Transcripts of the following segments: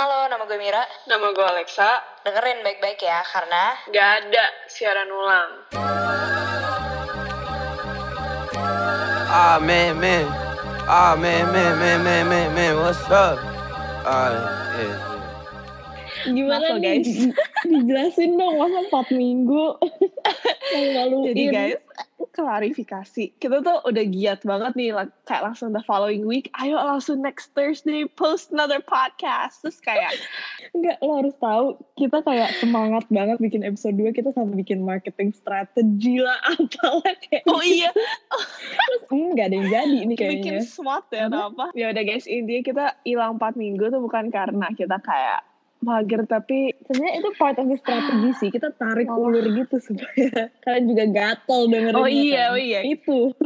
Halo, nama gue Mira. Nama gue Alexa. Dengerin baik-baik ya, karena Gak ada siaran ulang. Ah man, man. Ah man, man, man, man, man, man. What's up? Ah, yeah, yeah. Gimana guys. Dijelasin dong, masa 4 minggu? Yang maluin. Jadi guys, klarifikasi. Kita tuh udah giat banget nih, kayak langsung the following week. Ayo langsung next Thursday post another podcast. Terus kayak, Enggak, lo harus tahu, kita kayak semangat banget bikin episode 2, kita sampai bikin marketing strategi lah, apalah kayak oh iya, Hmm, nggak ada yang jadi nih bikin kayaknya. SWOT ya atau apa. Ya udah guys, intinya kita hilang 4 minggu tuh bukan karena kita kayak mager, tapi Sebenarnya itu part of the strategi sih, kita tarik Oh. ulur gitu supaya kalian juga gatel dengerin. Oh iya, oh iya. Itu.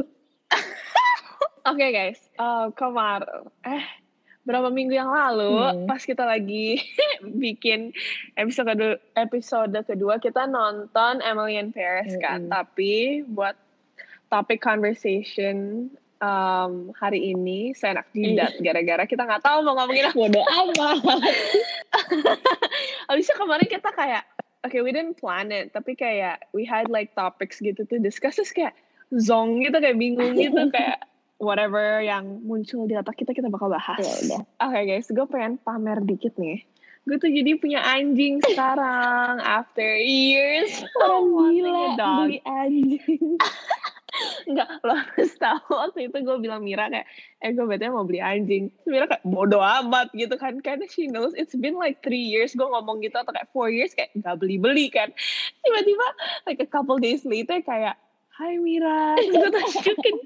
Oke guys, uh, kemarin eh berapa minggu yang lalu Hmm. pas kita lagi bikin episode kedua, episode kedua kita nonton Emily in Paris kan, Mm-mm. tapi buat topik conversation um, hari ini saya enak jidat gara-gara kita nggak tahu mau ngomongin apa. Bodoh amat. Abisnya kemarin kita kayak okay we didn't plan it tapi kayak we had like topics gitu tuh discuss terus kayak zong gitu kayak bingung gitu kayak whatever yang muncul di otak kita kita bakal bahas. Ya udah. Oke guys, gue pengen pamer dikit nih. Gue tuh jadi punya anjing sekarang after years Orang wanting gila, beli anjing. Enggak, lo harus tahu waktu itu gue bilang Mira kayak, eh gue betulnya mau beli anjing. Terus Mira kayak bodo amat gitu kan. Karena she knows it's been like three years gue ngomong gitu atau kayak four years kayak gak beli-beli kan. Tiba-tiba like a couple days later kayak, Hai Mira, terus gue tunjukin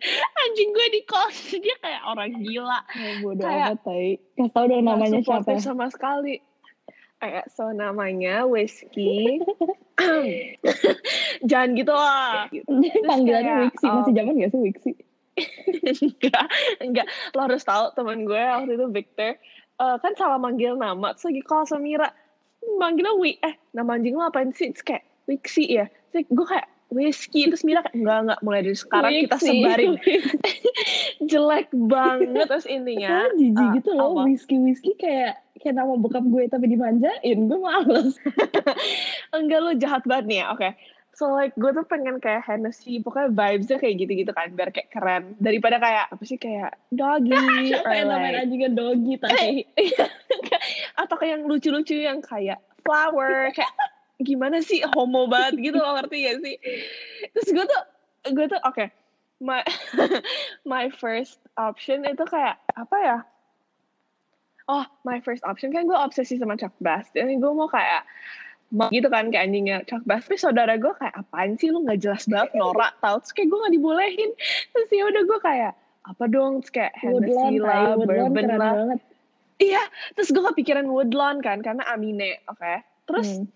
anjing gue di kos. Dia kayak orang gila. Ya, bodoh Kayak- amat, tai. Kasih tau dong namanya siapa. sama sekali. Kayak so namanya Whiskey. Jangan gitu lah. Panggilannya kayak, Wixi, masih um, zaman gak sih Wixi? enggak, enggak. Lo harus tahu teman gue waktu itu Victor eh, kan salah manggil nama. Terus lagi call sama Mira, manggilnya Wi, eh nama anjing lo apain sih? Terus kayak Wixi ya. Terus gue kayak Whiskey terus Mira kayak enggak enggak mulai dari sekarang kita Wixi. sebarin jelek banget terus intinya Soalnya jijik eh, gitu loh, apa? whisky whisky kayak kayak nama bokap gue tapi dimanjain, gue males. enggak lo jahat banget nih ya oke so like gue tuh pengen kayak Hennessy pokoknya vibesnya kayak gitu-gitu kan biar kayak keren daripada kayak apa sih kayak doggy Siapa yang namanya like anjingnya doggy tapi atau kayak yang lucu-lucu yang kayak flower kayak gimana sih homo banget gitu lo ngerti gak sih? Terus gue tuh gue tuh oke. My my first option itu kayak apa ya? Oh my first option kan gue obsesi sama Chuck Bass. Dan gue mau kayak mau gitu kan kayak anjingnya Chuck Bass. Tapi saudara gue kayak apaan sih lu? Nggak jelas banget norak tau. Terus kayak gue nggak dibolehin. Terus ya udah gue kayak apa dong? Terus kayak Hennessy lah bourbon lah. Iya, terus gue kepikiran Woodlawn kan, karena Amine, oke. Terus, Hmm.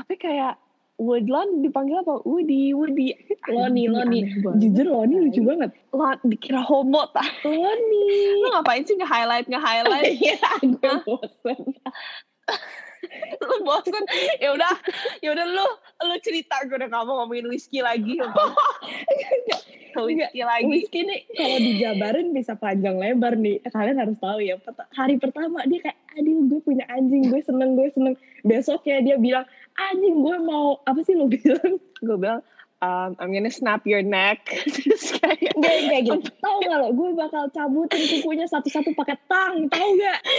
Tapi kayak Woodlawn dipanggil apa? Woody, Woody. Loni, Loni. Jujur Loni lucu banget. Lo dikira homo, tak? Loni. Lo ngapain sih nge-highlight, nge-highlight? Iya, gue bosen. lu bosen? Ya udah, ya udah lu, lu cerita gue udah gak mau ngomongin whiskey lagi. whiskey lagi. Whisky nih kalau dijabarin bisa panjang lebar nih. Kalian harus tahu ya. Hari pertama dia kayak, aduh anjing, gue seneng, gue seneng. Besoknya dia bilang, anjing gue mau, apa sih lo bilang? Gue bilang, um, I'm gonna snap your neck. Terus kayak, Gak kayak gitu. Tahu gak lo, gue bakal cabutin kukunya satu-satu pakai tang, tahu gak?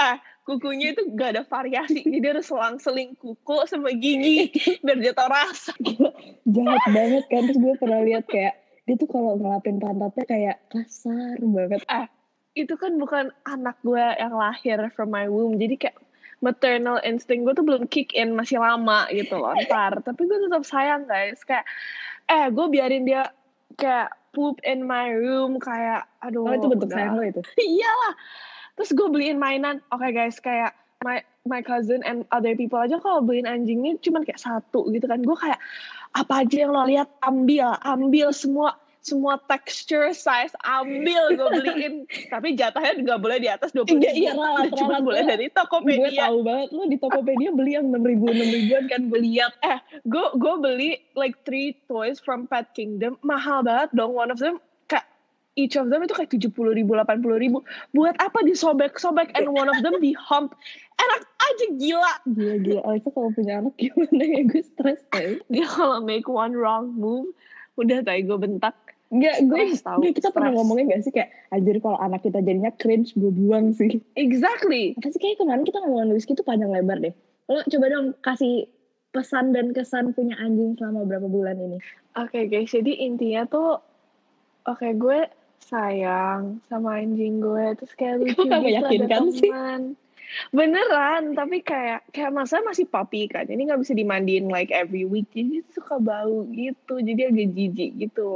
ah kukunya itu gak ada variasi jadi harus selang-seling kuku sama gigi biar dia tau rasa Jahat banget kan. Terus gue pernah lihat kayak, dia tuh kalau ngelapin pantatnya kayak kasar banget. Itu kan bukan anak gue yang lahir from my womb. Jadi kayak maternal instinct gue tuh belum kick in masih lama gitu loh ntar. Tapi gue tetap sayang guys. Kayak eh gue biarin dia kayak poop in my room kayak aduh Oh itu bentuk udah. sayang lo itu. iyalah. Terus gue beliin mainan. Oke guys kayak my my cousin and other people aja kalau beliin anjingnya cuman kayak satu gitu kan. Gue kayak apa aja yang lo lihat ambil ambil semua semua texture size ambil gue beliin tapi jatahnya nggak boleh di atas dua puluh Iya, iya, ralat, cuma boleh dari Gue Tokopedia tahu banget lo di Tokopedia beli yang enam ribu enam ribuan kan gue lihat. eh gue gue beli like three toys from Pet Kingdom mahal banget dong one of them kayak each of them itu kayak 70 ribu, 80 ribu. Buat apa disobek-sobek and one of them di hump. Enak aja gila. Gila gila. Alexa kalau punya anak gimana ya gue stres tau. Dia kalau make one wrong move, udah tadi gue bentak. Enggak, gue, gue kita pernah stres. ngomongin gak sih kayak anjir kalau anak kita jadinya cringe gue buang sih. Exactly. Apa sih kayak kemarin kita ngomongin Whiskey itu panjang lebar deh. Lo coba dong kasih pesan dan kesan punya anjing selama berapa bulan ini. Oke guys, jadi intinya tuh, oke gue sayang sama anjing gue, terus kayak lucu Kok gitu ada sih? teman. Beneran, tapi kayak kayak masa masih puppy kan, jadi nggak bisa dimandiin like every week, jadi suka bau gitu, jadi agak jijik gitu.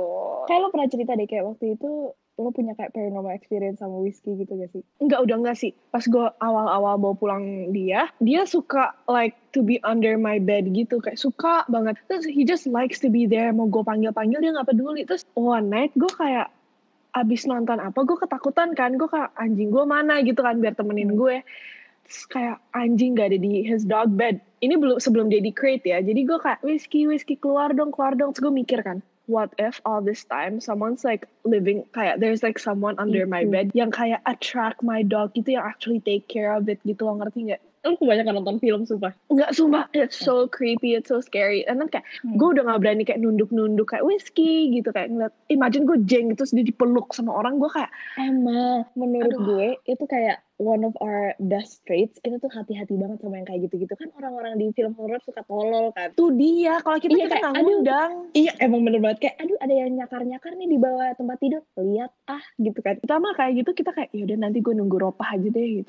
Kayak lo pernah cerita deh kayak waktu itu lo punya kayak paranormal experience sama Whiskey gitu gak sih? Enggak, udah enggak sih. Pas gue awal-awal bawa pulang dia, dia suka like to be under my bed gitu. Kayak suka banget. Terus he just likes to be there. Mau gue panggil-panggil dia nggak peduli. Terus one night gue kayak abis nonton apa, gue ketakutan kan. Gue kayak anjing gue mana gitu kan biar temenin gue. Terus kayak anjing gak ada di his dog bed. Ini belum sebelum dia di crate ya. Jadi gue kayak whiskey, whiskey keluar dong, keluar dong. Terus gue mikir kan, what if all this time someone's like living kayak there's like someone under my Itu. bed yang kayak attract my dog gitu yang actually take care of it gitu lo ngerti nggak? Lo kebanyakan nonton film sumpah. Nggak sumpah, it's so creepy, it's so scary. And then kayak Hmm. gue udah gak berani kayak nunduk-nunduk kayak whiskey gitu kayak ngeliat. Imagine gue jeng terus dia dipeluk sama orang gue kayak Emang menurut Aduh. gue itu kayak one of our best traits kita tuh hati-hati banget sama yang kayak gitu-gitu kan orang-orang di film horror suka tolol kan tuh dia kalau kita Iya, kita kayak, aduh. ngundang. iya emang bener banget kayak aduh ada yang nyakar-nyakar nih di bawah tempat tidur lihat ah gitu kan Kita mah kayak gitu kita kayak yaudah nanti gue nunggu ropah aja deh gitu.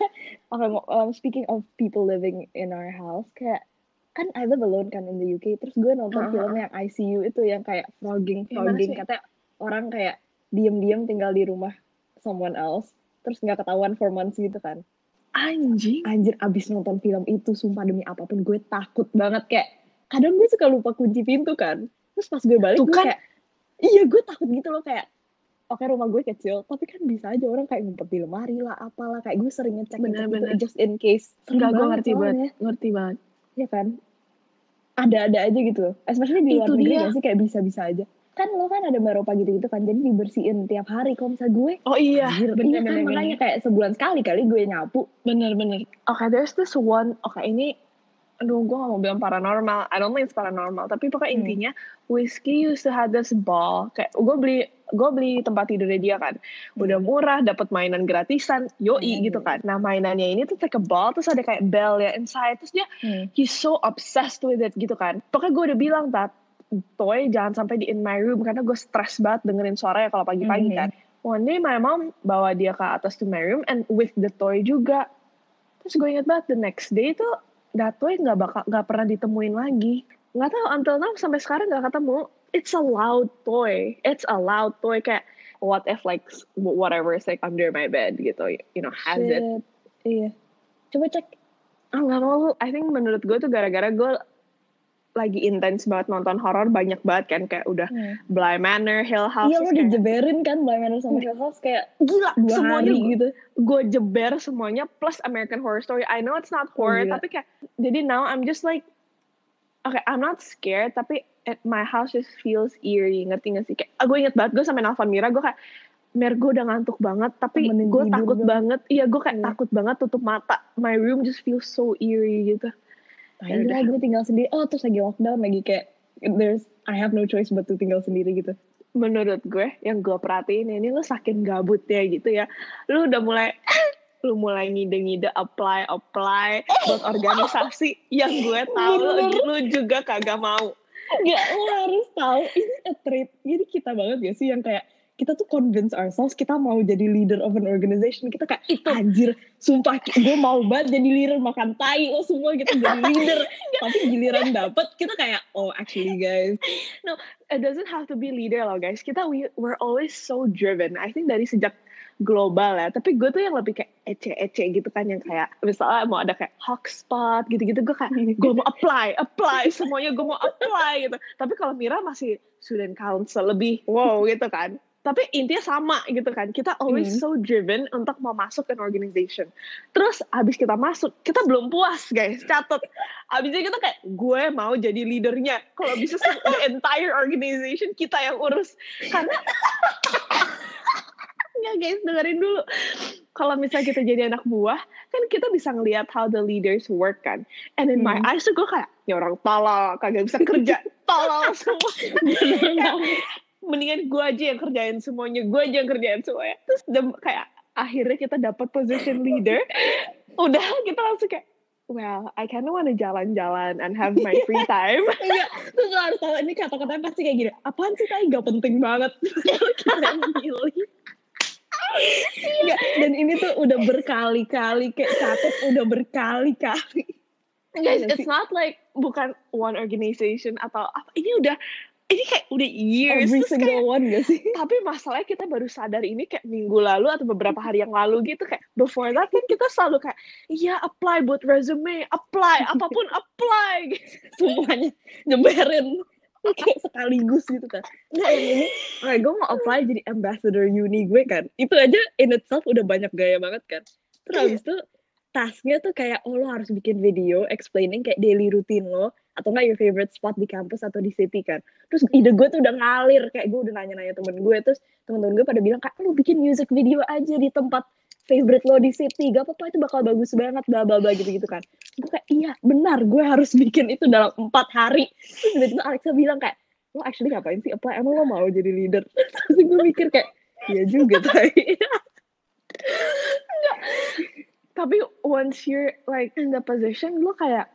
oke ngo- um, speaking of people living in our house kayak kan I live alone kan in the UK terus gue nonton Uh-huh. film yang ICU itu yang kayak frogging frogging katanya orang kayak diem-diem tinggal di rumah someone else terus nggak ketahuan for months gitu kan Anjing. anjir abis nonton film itu sumpah demi apa pun gue takut banget kayak kadang gue suka lupa kunci pintu kan terus pas gue balik Tuh gue kan. kayak iya gue takut gitu loh kayak oke rumah gue kecil tapi kan bisa aja orang kayak ngumpet di lemari lah apalah kayak gue sering ngecek ngecek gitu Bener-bener. just in case Enggak gue ngerti banget, ngerti banget. Iya kan ada-ada aja gitu especially di luar Itu negeri dia. sih kayak bisa-bisa aja kan lo kan ada baropa gitu-gitu kan jadi dibersihin tiap hari kalau misalnya gue Oh iya, anjir, bener iya kan bener makanya bener. kayak sebulan sekali kali gue nyapu Bener bener. Oke, there's this one. Oke, ini aduh gue gak mau bilang paranormal. I don't think it's paranormal. Tapi pokoknya Hmm. intinya Whiskey used to have this ball. Kayak gue beli gue beli tempat tidurnya dia kan. Udah murah, dapat mainan gratisan, yoi Hmm. gitu kan. Nah mainannya ini tuh a ball, terus ada kayak bell ya inside. Terus dia he's so obsessed with it gitu kan. Pokoknya gue udah bilang tat, toy jangan sampai di in my room karena gue stress banget dengerin suaranya kalau pagi-pagi Mhm. kan. One day my mom bawa dia ke atas to my room and with the toy juga. Terus gue inget banget the next day tuh that toy nggak bakal nggak pernah ditemuin lagi. Nggak tahu until now sampai sekarang nggak ketemu. It's a loud toy. It's a loud toy kayak what if like whatever is like under my bed gitu, you know has it. Shit. Iya. Coba cek. Ah nggak mau. I think menurut gue tuh gara-gara gue lagi intens banget nonton horor banyak banget kan kayak udah Bly Manor, Hill House. Iya lo kayak, dijeberin kan Blind Manor sama Hill House kayak gila dua semuanya hari gitu. gue jeber semuanya plus American Horror Story. I know it's not horror gila. tapi kayak jadi now I'm just like okay I'm not scared tapi at my house just feels eerie ngerti gak sih kayak gue inget banget gue sampai nelfon Mira gue kayak Mer gue udah ngantuk banget tapi gue takut dong." banget iya gue kayak Iya. takut banget tutup mata my room just feels so eerie gitu Ya gila gue tinggal sendiri. Oh terus lagi lockdown lagi kayak there's I have no choice but to tinggal sendiri gitu. menurut gue yang gue perhatiin ini lu saking gabut ya gitu ya lu udah mulai lu mulai ngide-ngide apply apply buat organisasi yang gue tahu lu, lu juga kagak mau Enggak, lo harus tahu ini a trait. Jadi kita banget gak sih yang kayak kita tuh convince ourselves kita mau jadi leader of an organization. Kita kayak Itu. anjir, sumpah gue mau banget jadi leader makan tai lo semua gitu jadi leader. Tapi giliran dapet kita kayak oh actually guys. it doesn't have to be leader loh guys kita we we're always so driven I think dari sejak global ya tapi gue tuh yang lebih kayak ece-ece gitu kan yang kayak misalnya mau ada kayak hotspot gitu-gitu gue kayak gue mau apply apply semuanya gue mau apply gitu tapi kalau Mira masih student council lebih wow gitu kan tapi intinya sama gitu kan kita always Hmm. so driven untuk mau masuk an organization terus abis kita masuk kita belum puas guys catat abisnya kita kayak gue mau jadi leadernya kalau bisa the entire organization kita yang urus karena Nggak guys, dengerin dulu. Kalau misalnya kita jadi anak buah, kan kita bisa ngelihat how the leaders work kan. And in my Hmm. eyes tuh gue kayak, ya orang tolol, kagak bisa kerja. tolol semua. Mendingan gue aja yang kerjain semuanya, gue aja yang kerjain semuanya. Terus kayak akhirnya kita dapat position leader. Udah kita langsung kayak, well, I kind of wanna jalan-jalan and have my free time. Enggak, terus lo harus tahu ini kata-katanya pasti kayak gini. Apaan sih tai gak penting banget. Kita milih. Enggak, dan ini tuh udah berkali-kali kayak catat udah berkali-kali. Guys, Iya it's not like bukan one organization atau apa. Ini udah, ini kayak udah years. Every Terus kayak, single one gak sih? tapi masalahnya kita baru sadar ini kayak minggu lalu atau beberapa hari yang lalu gitu kayak before that kan kita selalu kayak iya apply buat resume apply apa pun apply Semuanya nyebarin. Kayak sekaligus gitu kan. Yang ini, oke gue mau apply jadi ambassador uni gue kan. Itu aja in itself udah banyak gaya banget kan. Terus habis itu tasknya tuh kayak oh lo harus bikin video explaining kayak daily routine lo atau enggak your favorite spot di kampus atau di city kan. Terus ide gue tuh udah ngalir kayak gue udah nanya-nanya temen gue terus temen-temen gue pada bilang kayak lo bikin music video aja di tempat favorite lo di city gak apa-apa itu bakal bagus banget bla bla bla gitu gitu kan gue kayak iya benar gue harus bikin itu dalam empat hari. Terus tiba-tiba Alexa bilang kayak lo actually ngapain sih apply? Emang lo mau jadi leader? Terus gue mikir kayak iya juga tai tapi once you're like in the position lo kayak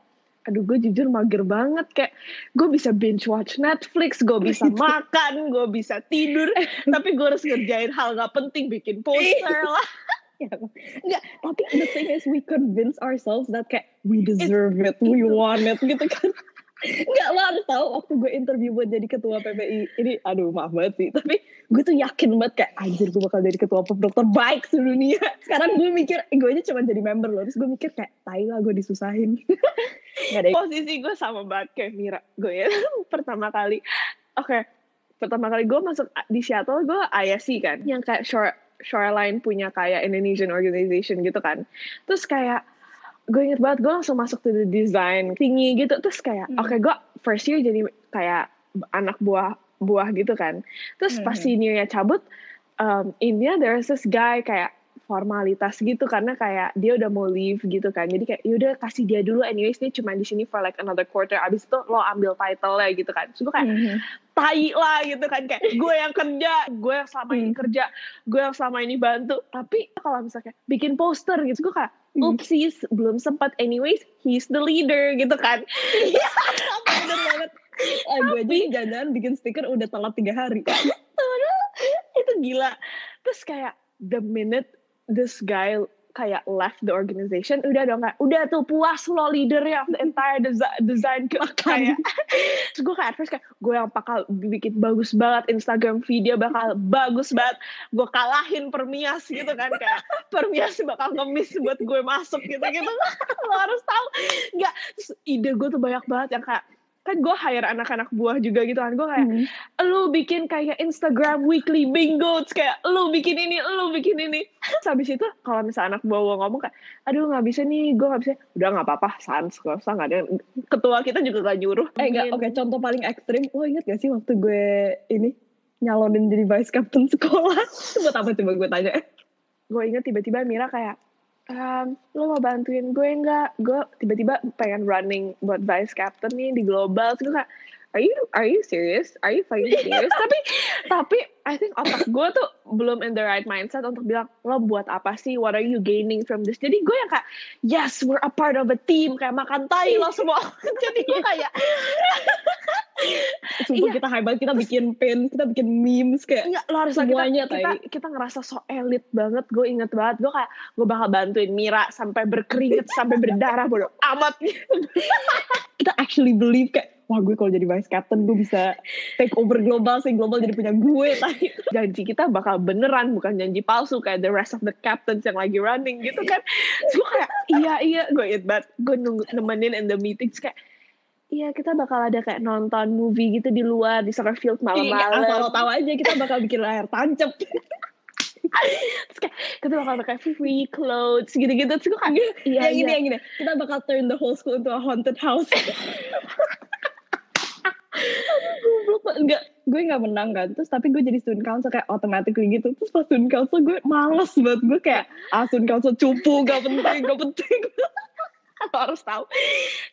aduh gue jujur mager banget. Kayak gue bisa binge watch Netflix gue bisa makan gue bisa tidur. Tapi gue harus ngerjain hal gak penting bikin poster lah. Ya, Enggak, tapi the thing is we convince ourselves that kayak we deserve it, we want it gitu kan. Enggak, lo harus tahu waktu gue interview buat jadi ketua PPI, ini aduh maaf banget sih, tapi gue tuh yakin banget kayak anjir gue bakal jadi ketua pop dokter baik sedunia. Sekarang gue mikir, eh, gue aja cuma jadi member loh, terus gue mikir kayak tai lah gue disusahin. Posisi gue sama banget kayak Mira gue ya. Pertama kali oke pertama kali gue masuk di Seattle gue ISC kan. Yang kayak shore shoreline punya kayak Indonesian organization gitu kan. Terus kayak gue inget banget gue langsung masuk to the design tinggi gitu terus kayak Hmm. oke gue first year jadi kayak anak buah buah gitu kan terus pas Hmm. seniornya cabut um, India there's this guy kayak formalitas gitu karena kayak dia udah mau leave gitu kan jadi kayak yaudah kasih dia dulu anyways dia cuma di sini for like another quarter abis itu lo ambil title lah gitu kan terus gue kayak Mhm. tai lah gitu kan kayak gue yang kerja gue yang selama ini Hmm. kerja gue yang selama ini bantu tapi kalau misalnya bikin poster gitu gue kayak. Oopsies belum sempat anyways he's the leader gitu kan Bener banget. Ah, gue aja jangan bikin stiker udah telat tiga hari. itu gila terus kayak the minute this guy kayak left the organization udah dong kayak udah tuh puas lo leadernya of the entire desi- design ke kayak terus gue kayak at first kayak gue yang bakal bikin bagus banget Instagram video bakal bagus banget. Gue kalahin Permias gitu kan kayak Permias bakal ngemis buat gue masuk gitu gitu lo harus tahu. Nggak. Ide gue tuh banyak banget yang kayak kan gue hire anak-anak buah juga gitu kan gue kayak Hmm. lu bikin kayak Instagram weekly bingo kayak lu bikin ini lu bikin ini terus habis itu kalau misalnya anak buah gua ngomong kayak aduh nggak bisa nih gue nggak bisa udah nggak apa-apa sans gak usah nggak ada ketua kita juga gak nyuruh Eh enggak, oke contoh paling ekstrim. Lo inget gak sih waktu gue ini nyalonin jadi vice captain sekolah? Buat apa coba gue tanya? gue inget tiba-tiba Mira kayak ehm, lo mau bantuin gue nggak? Gue tiba-tiba pengen running buat vice captain nih di global terus kayak are you are you serious are you fucking serious tapi tapi I think otak gue tuh belum in the right mindset untuk bilang lo buat apa sih what are you gaining from this jadi gue yang kayak yes we're a part of a team kayak makan tai lo semua jadi gue kayak Sumpah Iya. kita hebat, kita bikin pin, kita bikin memes kayak Enggak, lo harus kita, Semuanya, kita, Tai. kita ngerasa so elit banget. Gue inget banget, gue kayak gue bakal bantuin Mira sampai berkeringet, sampai berdarah, bodo amat. kita actually believe kayak wah gue kalau jadi vice captain gue bisa take over global sih global jadi punya gue tadi Janji kita bakal beneran, bukan janji palsu kayak the rest of the captains yang lagi running gitu kan. Gue kayak, iya, iya, gue inget banget. Gue nunggu nemenin in the meetings kayak, Iya kita bakal ada kayak nonton movie gitu di luar di soccer field asal lo malam-malam. tahu aja kita bakal bikin layar tancap Terus kayak kita bakal pakai free clothes gitu-gitu. Terus gue kayak iya yang ini iya. yang ini kita bakal turn the whole school into a haunted house banget. enggak gue nggak menang kan. Terus tapi gue jadi student council kayak automatically gitu. Terus pas student council gue males banget. Gue kayak ah student council cupu gak penting gak penting lo harus tahu.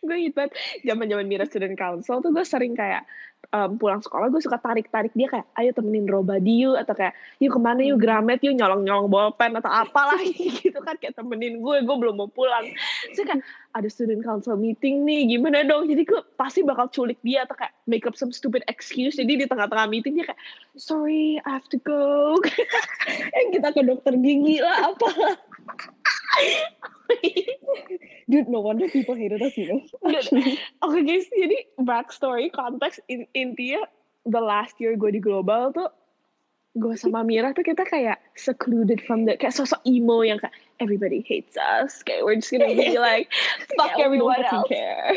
Gue inget banget zaman zaman Mira student council tuh gue sering kayak em, pulang sekolah gue suka tarik tarik dia kayak ayo temenin Robadi yuk atau kayak yuk ke mana yuk Gramet yuk nyolong nyolong bolpen atau apalah gitu kan kayak temenin gue gue belum mau pulang. Terus kayak ada student council meeting nih gimana dong? Jadi gue pasti bakal culik dia atau kayak make up some stupid excuse. Jadi di tengah-tengah meeting dia kayak sorry I have to go. Yang kita ke dokter gigi lah apa dude no wonder people hated us you know. Oke guys, jadi backstory, konteks in, intinya the last year gue di global tuh gue sama Mira tuh kita kayak secluded from the kayak sosok emo yang kayak everybody hates us kayak we're just gonna be like fuck don't everyone else. care.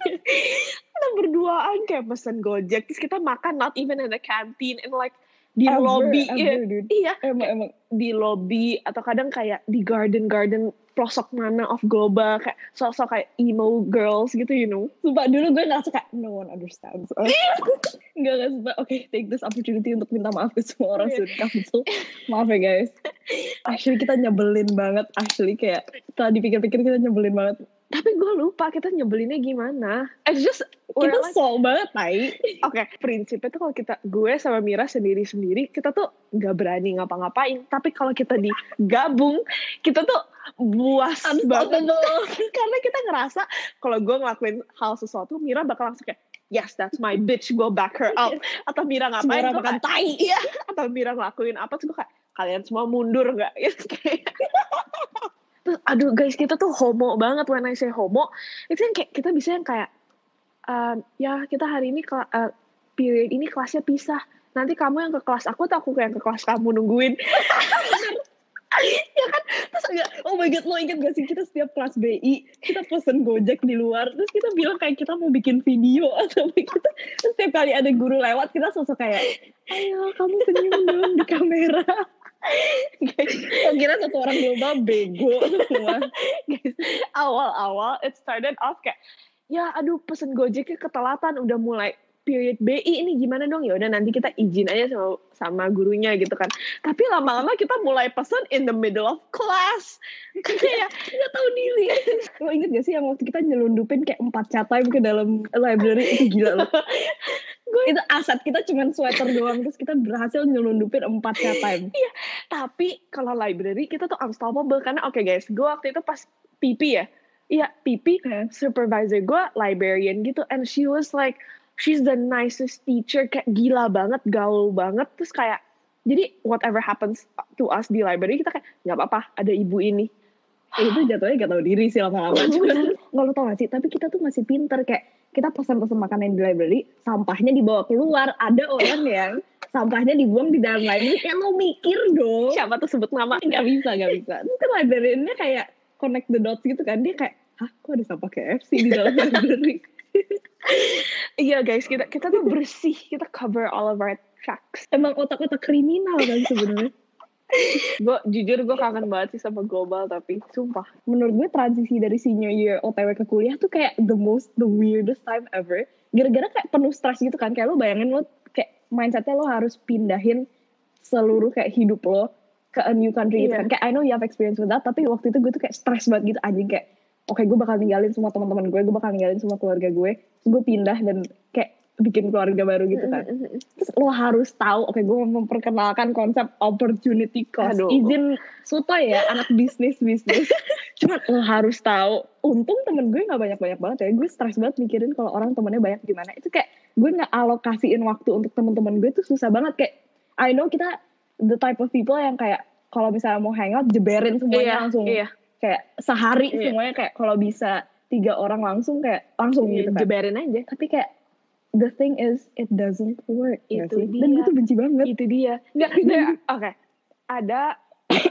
kita berduaan kayak pesen gojek terus kita makan not even in the canteen and like di Ever, lobby ever, iya dude. iya emang emang di lobby atau kadang kayak di garden garden pelosok mana of global kayak sosok kayak emo girls gitu you know Sumpah dulu gue ngerasa kayak no one understands us. Enggak gak sumpah. Oke, take this opportunity untuk minta maaf ke semua orang Iya. student council. Maaf ya guys. Actually kita nyebelin banget. Actually kayak setelah dipikir-pikir kita nyebelin banget. Tapi gue lupa kita nyebelinnya gimana it's just Kita like- soal banget, Tai. Oke, prinsipnya tuh kalau kita gue sama Mira sendiri-sendiri, kita tuh nggak berani ngapa-ngapain. Tapi kalau kita digabung, kita tuh buas banget. Karena kita ngerasa kalau gue ngelakuin hal sesuatu, Mira bakal langsung kayak, yes, that's my bitch, go back her up. Atau Mira ngapain, gue makan tai. iya. Atau Mira ngelakuin apa, terus gue kayak, kalian semua mundur nggak? Terus, aduh guys, kita tuh homo banget. When I say homo, itu yang kayak kita bisa yang kayak, um, ya kita hari ini uh, period ini kelasnya pisah. Nanti kamu yang ke kelas aku atau aku yang ke kelas kamu nungguin. ya kan? Terus enggak, oh my god, lo inget gak sih kita setiap kelas BI, kita pesen gojek di luar, terus kita bilang kayak kita mau bikin video atau kita, terus setiap kali ada guru lewat, kita sosok kayak, ayo kamu senyum dong di kamera. Guys, kira satu orang global bego semua. guys, awal-awal it started off kayak, ya aduh pesen gojeknya ketelatan udah mulai period BI ini gimana dong ya udah nanti kita izin aja sama sama gurunya gitu kan tapi lama-lama kita mulai pesen in the middle of class kayak Gak tahu diri. Lo inget gak sih yang waktu kita nyelundupin kayak empat chat time ke dalam library itu gila loh. itu aset kita cuman sweater doang terus kita berhasil nyelundupin empat chat time. Tapi kalau library kita tuh unstoppable karena oke guys, gue waktu itu pas PP ya, iya PP supervisor gue librarian gitu, and she was like, she's the nicest teacher, kayak gila banget, gaul banget, terus kayak jadi whatever happens to us di library kita kayak nggak apa-apa, ada ibu ini. Eh, itu jatuhnya gak tahu diri sih lama-lama. Nggak lo tau gak sih tapi kita tuh masih pinter kayak kita pesan-pesan makanan di library sampahnya dibawa keluar ada orang yang sampahnya dibuang di dalam library kayak lo mikir dong. Siapa tuh sebut nama? nggak bisa nggak bisa. Terus kan librariannya kayak connect the dots gitu kan dia kayak hah kok ada sampah KFC di dalam library Iya guys, kita kita tuh bersih, kita cover all of our tracks. emang otak-otak kriminal kan sebenarnya Gue jujur gue kangen banget sih sama global tapi sumpah. menurut gue transisi dari senior year OTW ke kuliah tuh kayak the most the weirdest time ever gara-gara kayak penuh stres gitu kan kayak lo bayangin lo kayak mindsetnya lo harus pindahin seluruh kayak hidup lo ke a new country gitu Iya. kan kayak I know you have experience with that tapi waktu itu gue tuh kayak stres banget gitu anjing kayak oke gue bakal ninggalin semua teman-teman gue gue bakal ninggalin semua keluarga gue. Terus gue pindah dan kayak bikin keluarga baru gitu kan. Terus lo harus tahu oke gue mau memperkenalkan konsep opportunity cost. Aduh. izin sotoy ya anak bisnis bisnis. Cuma lo harus tahu untung temen gue nggak banyak banyak banget ya. Gue stres banget mikirin kalau orang temennya banyak gimana itu kayak gue nggak alokasiin waktu untuk teman-teman gue tuh susah banget. Kayak I know kita the type of people yang kayak kalau misalnya mau hangout jeberin semuanya langsung. iya. Kayak sehari Iya. semuanya kayak kalau bisa tiga orang langsung kayak langsung gitu kan Jeberin aja. tapi kayak the thing is it doesn't work Itu sih? dan dia. gue tuh benci banget itu dia nggak oke ada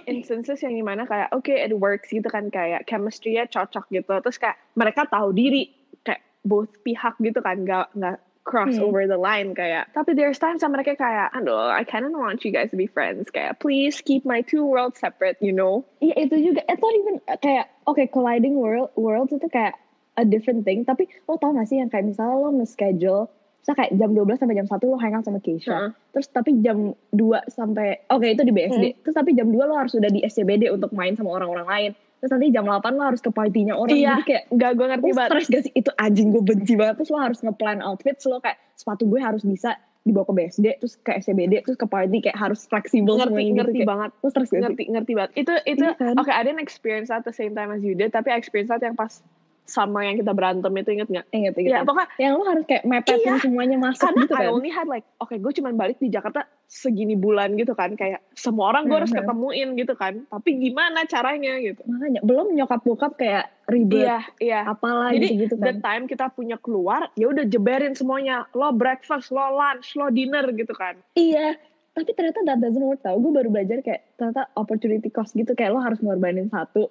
instances yang di mana kayak oke it works gitu kan kayak chemistry-nya cocok gitu terus kayak mereka tahu diri kayak both pihak gitu kan nggak nggak cross Hmm. over the line kayak tapi there's times yang mereka kayak aduh I kind of want you guys to be friends kayak please keep my two worlds separate you know Iya itu juga it's not even uh, kayak oke colliding world worlds itu kayak a different thing tapi lo tau gak sih yang kayak misalnya lo nge-schedule Misal kayak jam 12 sampai jam 1 lo hangout sama Keisha. Heeh. Terus tapi jam 2 sampai oke itu di BSD. Hmm. Terus tapi jam 2 lo harus sudah di SCBD untuk main sama orang-orang lain. Terus nanti jam 8 lo harus ke partinya orang. Iya. Jadi kayak Enggak, gue ngerti banget. stres gak sih? Itu anjing gue benci banget. Terus lo harus nge-plan outfit. lo kayak sepatu gue harus bisa dibawa ke BSD. Terus ke SCBD. Terus ke party kayak harus fleksibel Ngerti, semuanya gitu. ngerti Kayak, banget. Lo stres gak sih? Ngerti, ngerti banget. Itu, itu, Iya kan? oke, I didn't experience that at the same time as you did, tapi I experienced that yang pas summer yang kita berantem itu, inget gak? Ingat, ingat. Ya, pokoknya yang lo harus kayak mepetin Iya. semuanya masuk karena gitu I kan. only had like, oke gue cuman balik di Jakarta segini bulan gitu kan, kayak semua orang gue harus Mhm. ketemuin gitu kan, tapi gimana caranya gitu. Makanya belum nyokap bokap kayak ribet Iya, iya. apalah Jadi gitu, the kan. time kita punya keluar, ya udah jeberin semuanya. Lo breakfast, lo lunch, lo dinner gitu kan. Iya. Tapi ternyata that doesn't work tau. Gue baru belajar kayak ternyata opportunity cost gitu. Kayak lo harus ngorbanin satu.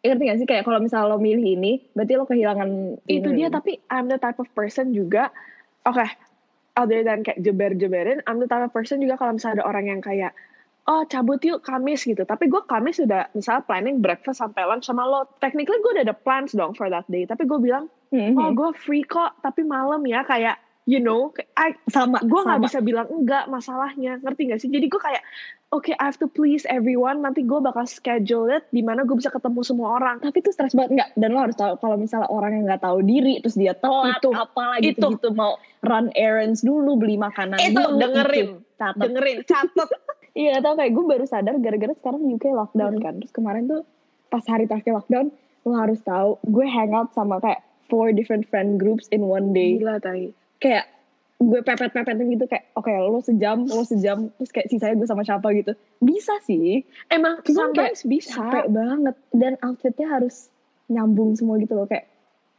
Ngerti gak sih? Kayak kalau misalnya lo milih ini, berarti lo kehilangan Itu ini. dia, tapi I'm the type of person juga, oke, other than kayak jeber-jeberin, I'm the type of person juga kalau misalnya ada orang yang kayak, oh cabut yuk Kamis gitu. Tapi gue Kamis udah misalnya planning breakfast sampai lunch sama lo. Technically gue udah ada plans dong for that day. Tapi gue bilang, Mhm. oh gue free kok, tapi malam ya kayak, you know, I, sama. gue nggak bisa bilang enggak masalahnya ngerti gak sih jadi gue kayak oke I have to please everyone nanti gue bakal schedule it di mana gue bisa ketemu semua orang Tapi itu stres banget nggak? Dan lo harus tahu kalau misalnya orang yang nggak tahu diri terus dia telat Itu. apalah Itu. gitu gitu mau run errands dulu beli makanan Itu, dulu dengerin. itu. Catat. dengerin catet Iya tau kayak gue baru sadar gara-gara sekarang UK lockdown Mhm. kan. Terus kemarin tuh pas hari terakhir lockdown lo harus tahu gue hangout sama kayak four different friend groups in one day. gila tai Kayak gue pepet-pepetin gitu kayak oke lo sejam lo sejam terus kayak sisanya gue sama siapa gitu. Bisa sih. Emang Cuman sometimes bisa. capek banget. Dan outfitnya harus nyambung semua gitu loh. Kayak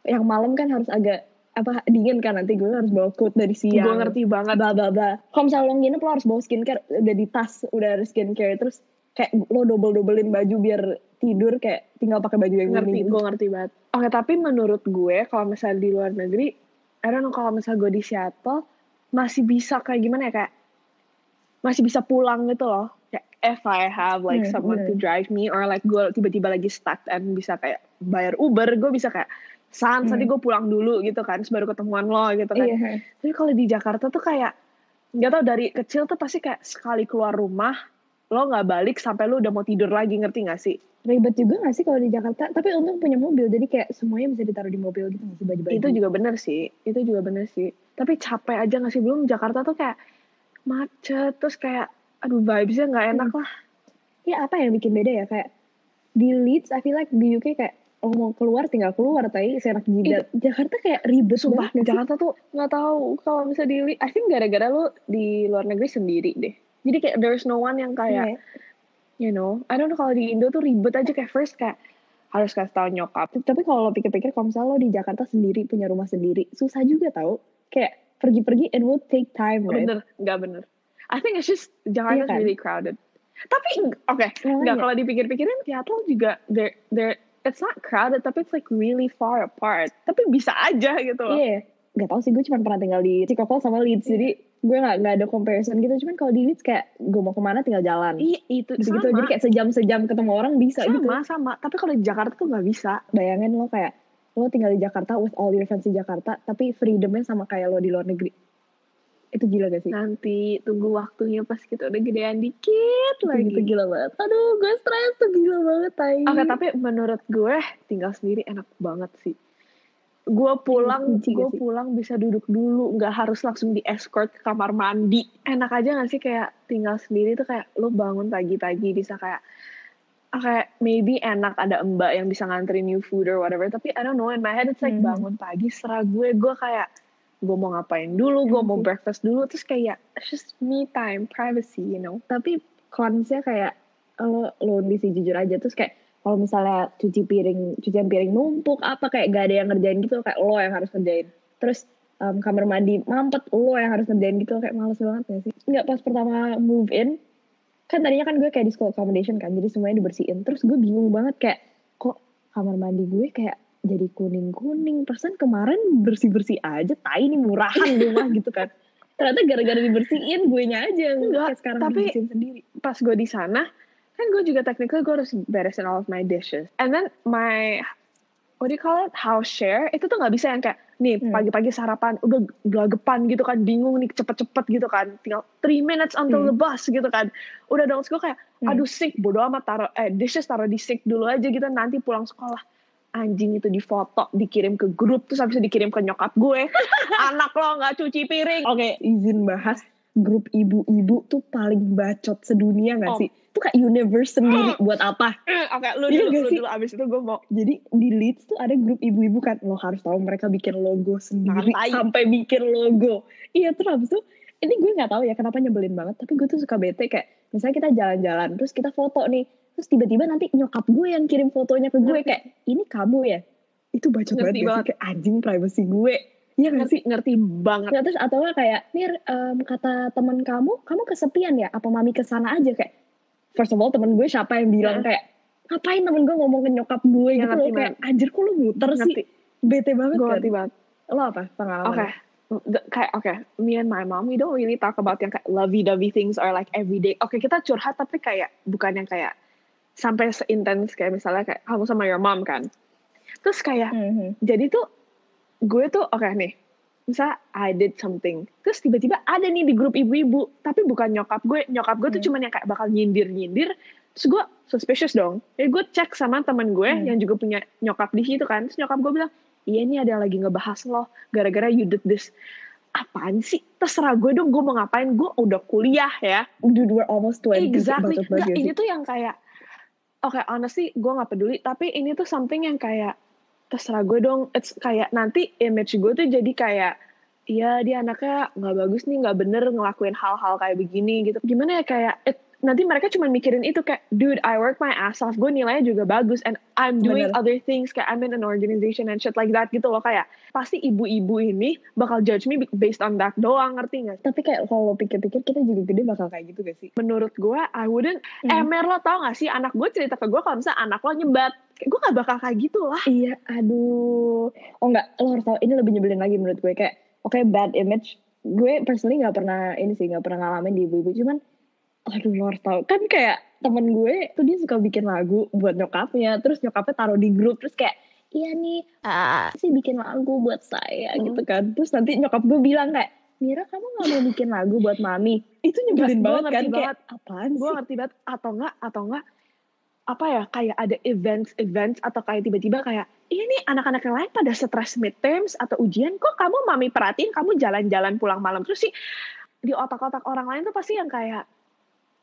yang malam kan harus agak apa dingin kan nanti gue harus bawa coat dari siang. Gue ngerti banget. Bla bla bla. Kalau misalnya lo nginep lo harus bawa skincare udah di tas, udah harus skincare terus kayak lo double doublein baju biar tidur kayak tinggal pakai baju yang ngerti gue ngerti banget. Oke tapi menurut gue kalau misalnya di luar negeri I don't know kalau misalnya gue di Seattle masih bisa kayak gimana ya kayak masih bisa pulang gitu loh kayak if I have like Hmm, someone to bener. drive me or like gue tiba-tiba lagi stuck and bisa kayak bayar Uber gue bisa kayak Sans Hmm. nanti gue pulang dulu gitu kan baru ketemuan lo gitu kan Iya. tapi kalau di Jakarta tuh kayak nggak tau dari kecil tuh pasti kayak sekali keluar rumah lo nggak balik sampai lo udah mau tidur lagi ngerti gak sih Ribet juga gak sih kalau di Jakarta? Tapi untung punya mobil jadi kayak semuanya bisa ditaruh di mobil gitu gak sih baju-baju. itu juga bener sih itu juga bener sih tapi capek aja gak sih belum Jakarta tuh kayak macet terus kayak aduh vibesnya nggak enak lah Ya apa yang bikin beda ya kayak di Leeds I feel like di UK kayak lo mau keluar tinggal keluar tapi serak jidat. Jakarta kayak ribet sumpah banget? Jakarta tuh nggak tahu kalau bisa di I think gara-gara lo di luar negeri sendiri deh jadi kayak there's no one yang kayak Iya. you know I don't know kalau di Indo tuh ribet aja kayak first kayak harus kasih tau nyokap Tapi kalau lo pikir-pikir kalau misalnya lo di Jakarta sendiri punya rumah sendiri, susah juga tau. Kayak pergi-pergi it will take time, right? bener nggak bener I think it's just Jakarta Iya kan? really crowded tapi oke Makanya. nggak kalau dipikir-pikirin Seattle juga there there it's not crowded tapi it's like really far apart tapi bisa aja gitu loh Iya, nggak tahu sih gue cuma pernah tinggal di Cikokol sama Leeds, jadi gue nggak nggak ada comparison gitu. Cuman kalau di Leeds kayak gue mau ke mana tinggal jalan. Iya itu gitu, sama jadi kayak sejam-sejam ketemu orang bisa gitu. sama sama tapi kalau di Jakarta tuh nggak bisa Bayangin lo kayak lo tinggal di Jakarta with all your friends di Jakarta, tapi freedomnya sama kayak lo di luar negeri. Itu gila gak sih? nanti tunggu waktunya pas kita udah gedean dikit Itu lagi gitu gila banget. Aduh, gue stres tuh gila banget, tai. Oke, tapi menurut gue tinggal sendiri enak banget sih. Gue pulang, gue pulang bisa duduk dulu, nggak harus langsung di escort ke kamar mandi. Enak aja gak sih kayak tinggal sendiri tuh kayak lo bangun pagi-pagi bisa kayak ah, kayak maybe enak ada mbak yang bisa nganterin you food or whatever. Tapi I don't know in my head it's like Mhm. bangun pagi serah gue, gue kayak gue mau ngapain dulu, gue mau Mhm. breakfast dulu, terus kayak it's just me time, privacy, you know. tapi konsnya kayak lo lonely sih jujur aja terus kayak kalau misalnya cuci piring cucian piring numpuk apa kayak gak ada yang ngerjain gitu kayak lo yang harus ngerjain. Terus em, kamar mandi mampet lo yang harus ngerjain gitu kayak males banget ya sih? Nggak pas pertama move in kan tadinya kan gue kayak di school accommodation kan jadi semuanya dibersihin. Terus gue bingung banget kayak kok kamar mandi gue kayak jadi kuning kuning persen kemarin bersih bersih aja tai nih murahan rumah gitu kan. Ternyata gara-gara dibersihin gue nya aja yang Enggak, kayak sekarang tapi- sendiri. pas gue di sana kan gue juga technically gue harus beresin all of my dishes and then my what do you call it house share itu tuh nggak bisa yang kayak nih Hmm. pagi-pagi sarapan udah gelagapan gitu kan bingung nih cepet-cepet gitu kan tinggal 3 minutes until Hmm. the bus gitu kan udah dong gue kayak Hmm. aduh sick bodo amat taruh eh dishes taruh di sink dulu aja gitu nanti pulang sekolah anjing itu difoto dikirim ke grup terus habis itu dikirim ke nyokap gue anak lo nggak cuci piring Oke, izin bahas grup ibu-ibu tuh paling bacot sedunia gak Oh. sih? Itu kayak universe sendiri buat apa? Eh, oke lu Iya dulu sih? dulu abis itu gue mau Jadi di Leeds tuh ada grup ibu-ibu kan, lo harus tahu mereka bikin logo sendiri Tai. sampai bikin logo. Iya terus habis itu ini gue nggak tahu ya kenapa nyebelin banget, tapi gue tuh suka bete kayak misalnya kita jalan-jalan terus kita foto nih, terus tiba-tiba nanti nyokap gue yang kirim fotonya ke gue Ngerti. kayak ini kamu ya? Itu Ngerti banget, gak sih? banget. kayak anjing privacy gue. Iya gak sih? ngerti ngerti banget Nggak, terus atau kayak Mir em, kata teman kamu kamu kesepian ya apa mami ke sana aja kayak first of all temen gue siapa yang bilang Heeh. kayak ngapain temen gue ngomong ke nyokap gue Iya, gitu loh kayak anjir kok lu muter sih ngerti bete banget gue kan ngerti banget lo apa pengalaman Oke. The- kayak oke, me and my mom we don't really talk about yang kayak lovey-dovey things or like everyday. Oke, kita curhat tapi kayak bukan yang kayak sampai seintens kayak misalnya kayak kamu sama your mom kan. Terus kayak Mhm. jadi tuh gue tuh oke nih. Misalnya I did something. Terus tiba-tiba ada nih di grup ibu-ibu, tapi bukan nyokap gue. Nyokap gue tuh Hmm. cuman yang kayak bakal nyindir-nyindir. Terus gue suspicious dong. Jadi gue cek sama temen gue Hmm. yang juga punya nyokap di situ kan. Terus nyokap gue bilang, iya nih ada yang lagi ngebahas lo gara-gara you did this. Apaan sih? Terserah gue dong, gue mau ngapain. Gue udah kuliah ya. dude we're almost 20 Exactly. Nggak, gak ini tuh yang kayak, oke honestly gue gak peduli. Tapi ini tuh something yang kayak, terserah gue dong. It's kayak nanti image gue tuh jadi kayak, Iya dia anaknya nggak bagus nih nggak bener ngelakuin hal-hal kayak begini gitu gimana ya kayak it- nanti mereka cuma mikirin itu kayak dude I work my ass off. Gue nilainya juga bagus and I'm doing Bener. other things. Kayak I'm in an organization and shit like that gitu loh. Kayak pasti ibu-ibu ini bakal judge me based on that doang ngerti nggak? Tapi kayak kalau pikir-pikir kita juga gede bakal kayak gitu gak sih? Menurut gue I wouldn't Hmm. eh Mer lo tau gak sih? Anak gue cerita ke gue kalau misalnya anak lo nyebat. Gue gak bakal kayak gitu lah. Iya, aduh. Oh enggak, lo harus tahu ini lebih nyebelin lagi menurut gue. Kayak oke bad image. Gue personally nggak pernah ini sih nggak pernah ngalamin di ibu-ibu. Cuman aduh lo harus tahu kan kayak temen gue tuh dia suka bikin lagu buat nyokapnya terus nyokapnya taruh di grup terus kayak iya nih ah, sih bikin lagu buat saya? Hmm. gitu kan. Terus nanti nyokap gue bilang kayak Mira kamu nggak mau bikin lagu buat mami? Itu nyebelin banget kan kayak banget. apaan gue ngerti banget. Atau enggak atau enggak apa ya kayak ada events events atau kayak tiba-tiba kayak ini anak-anak yang lain pada stres midterms atau ujian kok kamu mami perhatiin kamu jalan-jalan pulang malam? Terus sih di otak-otak orang lain tuh pasti yang kayak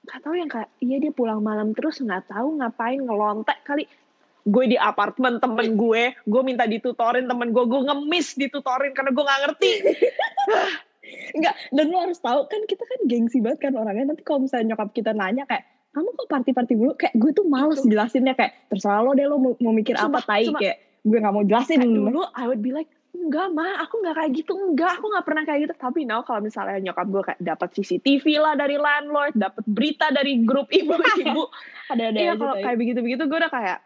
nggak tahu yang kayak iya dia pulang malam terus nggak tahu ngapain ngelontek kali gue di apartemen temen gue gue minta ditutorin temen gue gue ngemis ditutorin karena gue nggak ngerti Enggak, dan lo harus tahu kan kita kan gengsi banget kan orangnya. Nanti kalau misalnya nyokap kita nanya kayak, kamu kok party-party dulu? Kayak gue tuh males Itu. jelasinnya kayak, terserah lo deh lo mau, mau mikir Sumpah, apa tai sumpah. kayak gue gak mau jelasin. Kayak dulu I would be like enggak mah aku nggak kayak gitu. Enggak aku nggak pernah kayak gitu. Tapi now kalau misalnya nyokap gue kayak dapat CCTV lah dari landlord dapat berita dari grup ibu-ibu. Ada-ada iya aja kalau kayak begitu-begitu gue udah kayak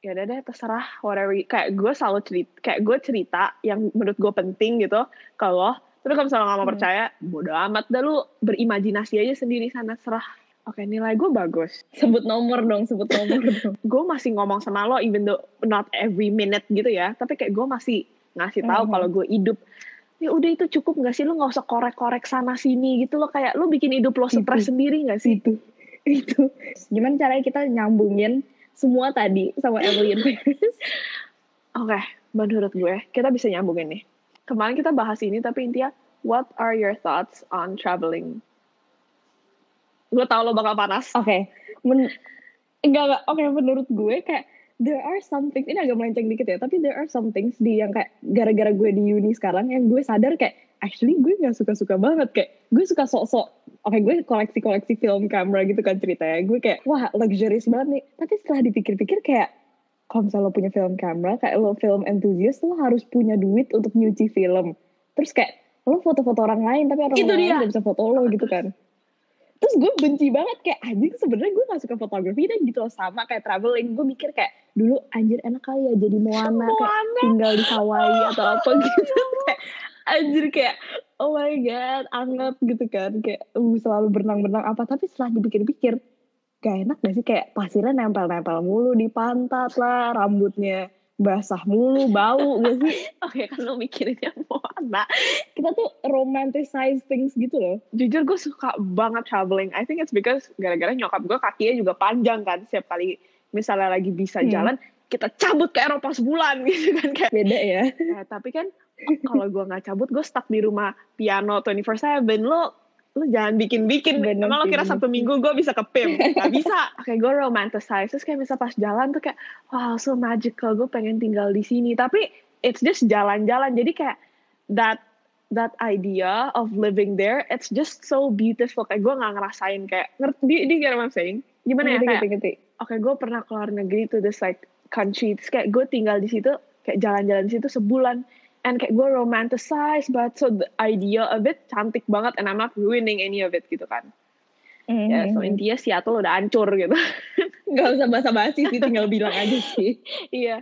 ya udah deh terserah whatever. Kayak gue selalu cerita kayak gue cerita yang menurut gue penting gitu kalau terus kalau misalnya nggak mau Hmm. percaya bodo amat dah lu. Berimajinasi aja sendiri sana serah oke nilai gue bagus. Sebut nomor dong, sebut nomor dong. gue masih ngomong sama lo even though not every minute gitu ya. Tapi kayak gue masih ngasih tahu Mhm. kalau gue hidup ya udah itu cukup gak sih lo nggak usah korek-korek sana sini gitu lo kayak lo bikin hidup lo stres sendiri gak sih itu. Itu. Gimana caranya kita nyambungin semua tadi sama Paris? oke menurut gue kita bisa nyambungin nih kemarin kita bahas ini tapi intinya what are your thoughts on traveling gue tau lo bakal panas Oke, men enggak enggak. Oke, menurut gue kayak there are some things ini agak melenceng dikit ya, tapi there are some things di yang kayak gara-gara gue di uni sekarang yang gue sadar kayak actually gue nggak suka-suka banget kayak gue suka sok-sok Oke, gue koleksi-koleksi film kamera gitu kan ceritanya. Gue kayak, wah luxurious banget nih. Tapi setelah dipikir-pikir kayak, kalau misalnya lo punya film kamera, kayak lo film enthusiast, lo harus punya duit untuk nyuci film. Terus kayak, lo foto-foto orang lain, tapi orang Itu lain dia. bisa foto lo gitu kan. Terus gue benci banget kayak anjing sebenarnya gue gak suka fotografi dan gitu loh sama kayak traveling. Gue mikir kayak dulu anjir enak kali ya jadi Moana, kayak Moana. tinggal di Hawaii atau apa gitu. kayak anjir kayak oh my god anget gitu kan kayak uh, selalu berenang-berenang apa tapi setelah dipikir-pikir gak enak gak sih kayak pasirnya nempel-nempel mulu di pantat lah rambutnya basah mulu, bau gak sih? Oke kan lo mikirinnya mana? Kita tuh romanticize things gitu loh. Jujur gue suka banget traveling. I think it's because gara-gara nyokap gue kakinya juga panjang kan. Setiap kali misalnya lagi bisa Hmm. jalan, kita cabut ke Eropa sebulan gitu kan. Kayak, Beda ya. eh, tapi kan kalau gue nggak cabut, gue stuck di rumah piano 24/7. Lo lo jangan bikin-bikin. Emang lo kira Sabtu Minggu gue bisa ke PIM? Gak bisa. Oke, gue romanticize. Terus kayak misal pas jalan tuh kayak, wow, so magical. Gue pengen tinggal di sini. Tapi it's just jalan-jalan. Jadi kayak that that idea of living there, it's just so beautiful. Kayak gue gak ngerasain kayak, ngerti, di, what I'm saying? Gimana ya? Kayak, oke gue pernah keluar negeri to this like country terus kayak gue tinggal di situ kayak jalan-jalan di situ sebulan and kayak gue romanticize but so the idea of it cantik banget and I'm not ruining any of it gitu kan. Ya so Mhm. intinya Seattle udah hancur gitu. Gak usah basa-basi sih, tinggal bilang aja sih. iya.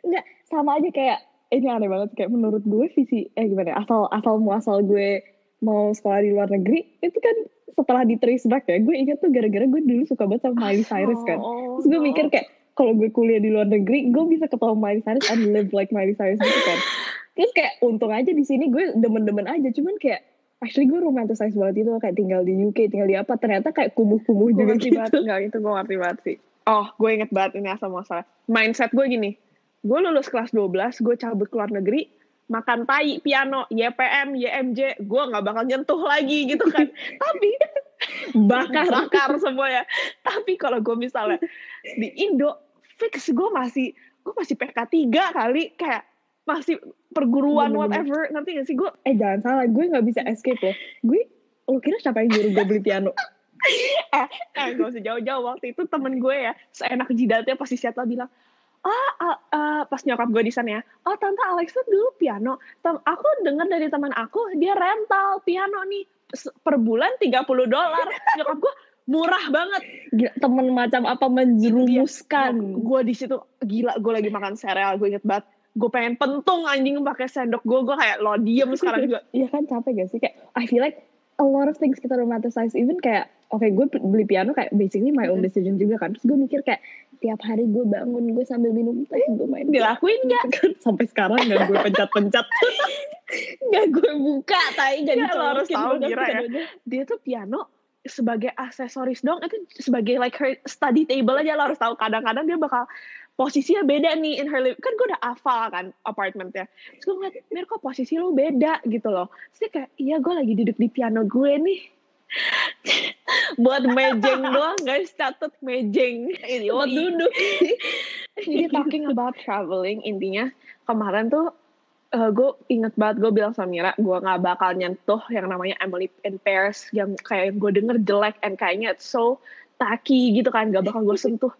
Enggak, sama aja kayak ini aneh banget kayak menurut gue visi eh gimana ya, asal asal muasal gue mau sekolah di luar negeri itu kan setelah di trace back ya gue ingat tuh gara-gara gue dulu suka banget sama Miley Cyrus kan. Oh, terus gue mikir kayak kalau gue kuliah di luar negeri gue bisa ketemu Miley Cyrus and live like Miley Cyrus gitu kan terus kayak untung aja di sini gue demen-demen aja cuman kayak actually gue romanticize banget itu kayak tinggal di UK tinggal di apa. Ternyata kayak kumuh-kumuh juga ngerti gitu. banget enggak itu gue ngerti banget sih. Oh gue inget banget ini asal masalah mindset gue gini gue lulus kelas 12 gue cabut ke luar negeri makan tai piano YPM YMJ gue nggak bakal nyentuh lagi gitu kan. Tapi bakar. bakar semua ya. Tapi kalau gue misalnya di Indo fix gue masih gue masih PK 3 kali kayak masih perguruan Bener-bener. whatever. Nanti gak sih? Gue eh jangan salah. Gue nggak bisa escape loh gue lo kira siapa yang nyuruh gue beli piano? Eh gak usah jauh-jauh. Waktu itu temen gue ya seenak jidatnya pasti Seattle bilang ah, ah, ah," pas nyokap gue di sana ya oh tante Alexa dulu piano. Tem aku dengar dari teman aku dia rental piano nih per bulan 30 dolar. Nyokap gue murah banget. Gila, temen macam apa menjerumuskan? Gue di situ gila gue lagi makan sereal gue inget banget gue pengen pentung anjing pakai sendok gue gue kayak lo diem sekarang juga. Iya kan capek gak sih? Kayak I feel like a lot of things kita romanticize even kayak oke gue beli piano kayak basically my own decision juga kan. Terus gue mikir kayak tiap hari gue bangun gue sambil minum teh gue main dilakuin nggak? kan. Sampai sekarang gak gue pencet-pencet. Gak gue buka tai jadi Ya, lo harus tahu, Mira, ya. dia tuh piano sebagai aksesoris dong itu sebagai like her study table aja lo harus tahu. Kadang-kadang dia bakal posisinya beda nih in her living kan gue udah hafal kan apartementnya terus gue ngeliat Mir kok posisi lo beda? Gitu loh. Terus kayak iya gue lagi duduk di piano gue nih. Buat mejeng doang guys catat mejeng. Tempat duduk. Jadi talking about traveling intinya kemarin tuh eh, gue inget banget gue bilang sama Mira gue nggak bakal nyentuh yang namanya Emily in Paris yang kayak gue denger jelek and kayaknya it's so tacky gitu kan gak bakal gue sentuh